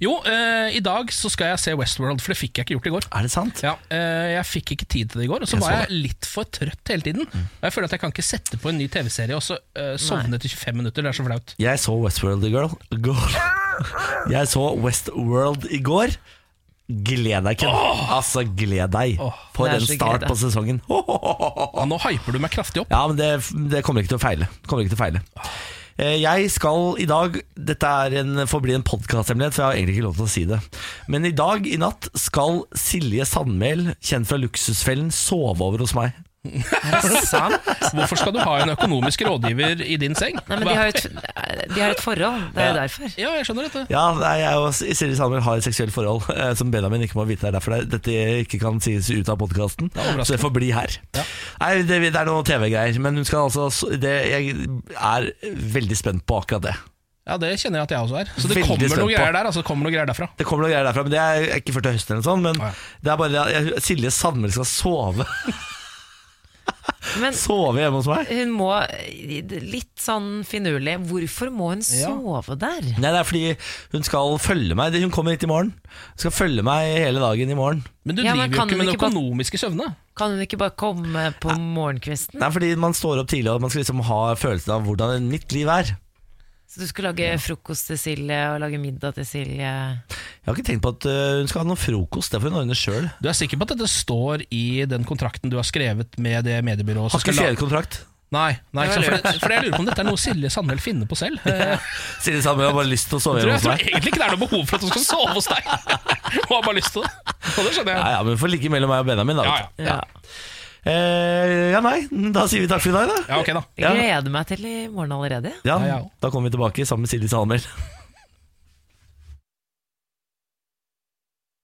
Jo, eh, i dag så skal jeg se Westworld, for det fikk jeg ikke gjort i går. Er det sant? Ja, eh, Jeg fikk ikke tid til det i går, og så Jeg var så jeg litt for trøtt hele tiden. Og Jeg føler at jeg kan ikke sette på en ny TV-serie og så eh, sovne etter 25 minutter. Det er så flaut. Jeg så Westworld i går. går. Jeg så Westworld i går. Gled deg, Ken. Altså, gled deg. For det er en så start glede. på sesongen. Ja, nå hyper du meg kraftig opp. Ja, men det, det kommer ikke til å feile. Kommer ikke til å feile. Eh, Jeg skal i dag Dette er en, får bli en podkasthemmelighet, for jeg har egentlig ikke lov til å si det. Men i dag, i natt, skal Silje Sandmæl, kjent fra Luksusfellen, sove over hos meg. Er det sant? Hvorfor skal du ha en økonomisk rådgiver i din seng? Nei, men de har et, de har et forhold, det er jo derfor. Ja, jeg skjønner dette. Ja, nei, jeg og Silje Sandberg har et seksuelt forhold eh, som Benjamin ikke må vite. Det er derfor dette ikke kan sies ut av podkasten. Så det får bli her. Ja. Nei, det, det er noen TV-greier, men hun skal altså det, Jeg er veldig spent på akkurat det. Ja, Det kjenner jeg at jeg også er. Så det Veldig kommer noen, der. Altså, det kommer noe greier derfra. Det kommer noe greier derfra, men det er ikke før til høsten eller sånn. Men Å, ja. det er bare at Silje Sandmæl skal sove Men Sove hjemme hos meg. hun må Litt sånn finurlig. Hvorfor må hun Ja. sove der? Nei, det er fordi hun skal følge meg. Hun kommer hit i morgen. Hun skal følge meg hele dagen i morgen. Men du Ja, men driver jo ikke med den bare- økonomiske søvne. Kan hun ikke bare komme på morgenkvisten? Er fordi man står opp tidlig og man skal liksom ha følelsen av hvordan mitt liv er. Så du skal lage frokost til Silje og lage middag til Silje? Jeg har ikke tenkt på at øh, hun skal ha noe frokost. Det får hun ordne sjøl. Du er sikker på at dette står i den kontrakten du har skrevet med det mediebyrået? Har ikke skrevet kontrakt. Nei, nei? For, for jeg lurer på om dette er noe Silje Sandmæl finner på selv. Eh, Silje Sandmæl har bare lyst til å sove hos tror, jeg tror egentlig ikke det er noe behov for at hun skal sove hos deg. Hun har bare lyst til det. Og det skjønner Ja, jeg. ja, men vi får ligge mellom meg og Benjamin, da. Ja, ja. Ja. Eh, ja, nei, da sier vi takk for i dag, da. ja ok, da. Jeg gleder meg til i morgen allerede. Ja, Ja, ja. Da kommer vi tilbake sammen med Silje Sandmæl.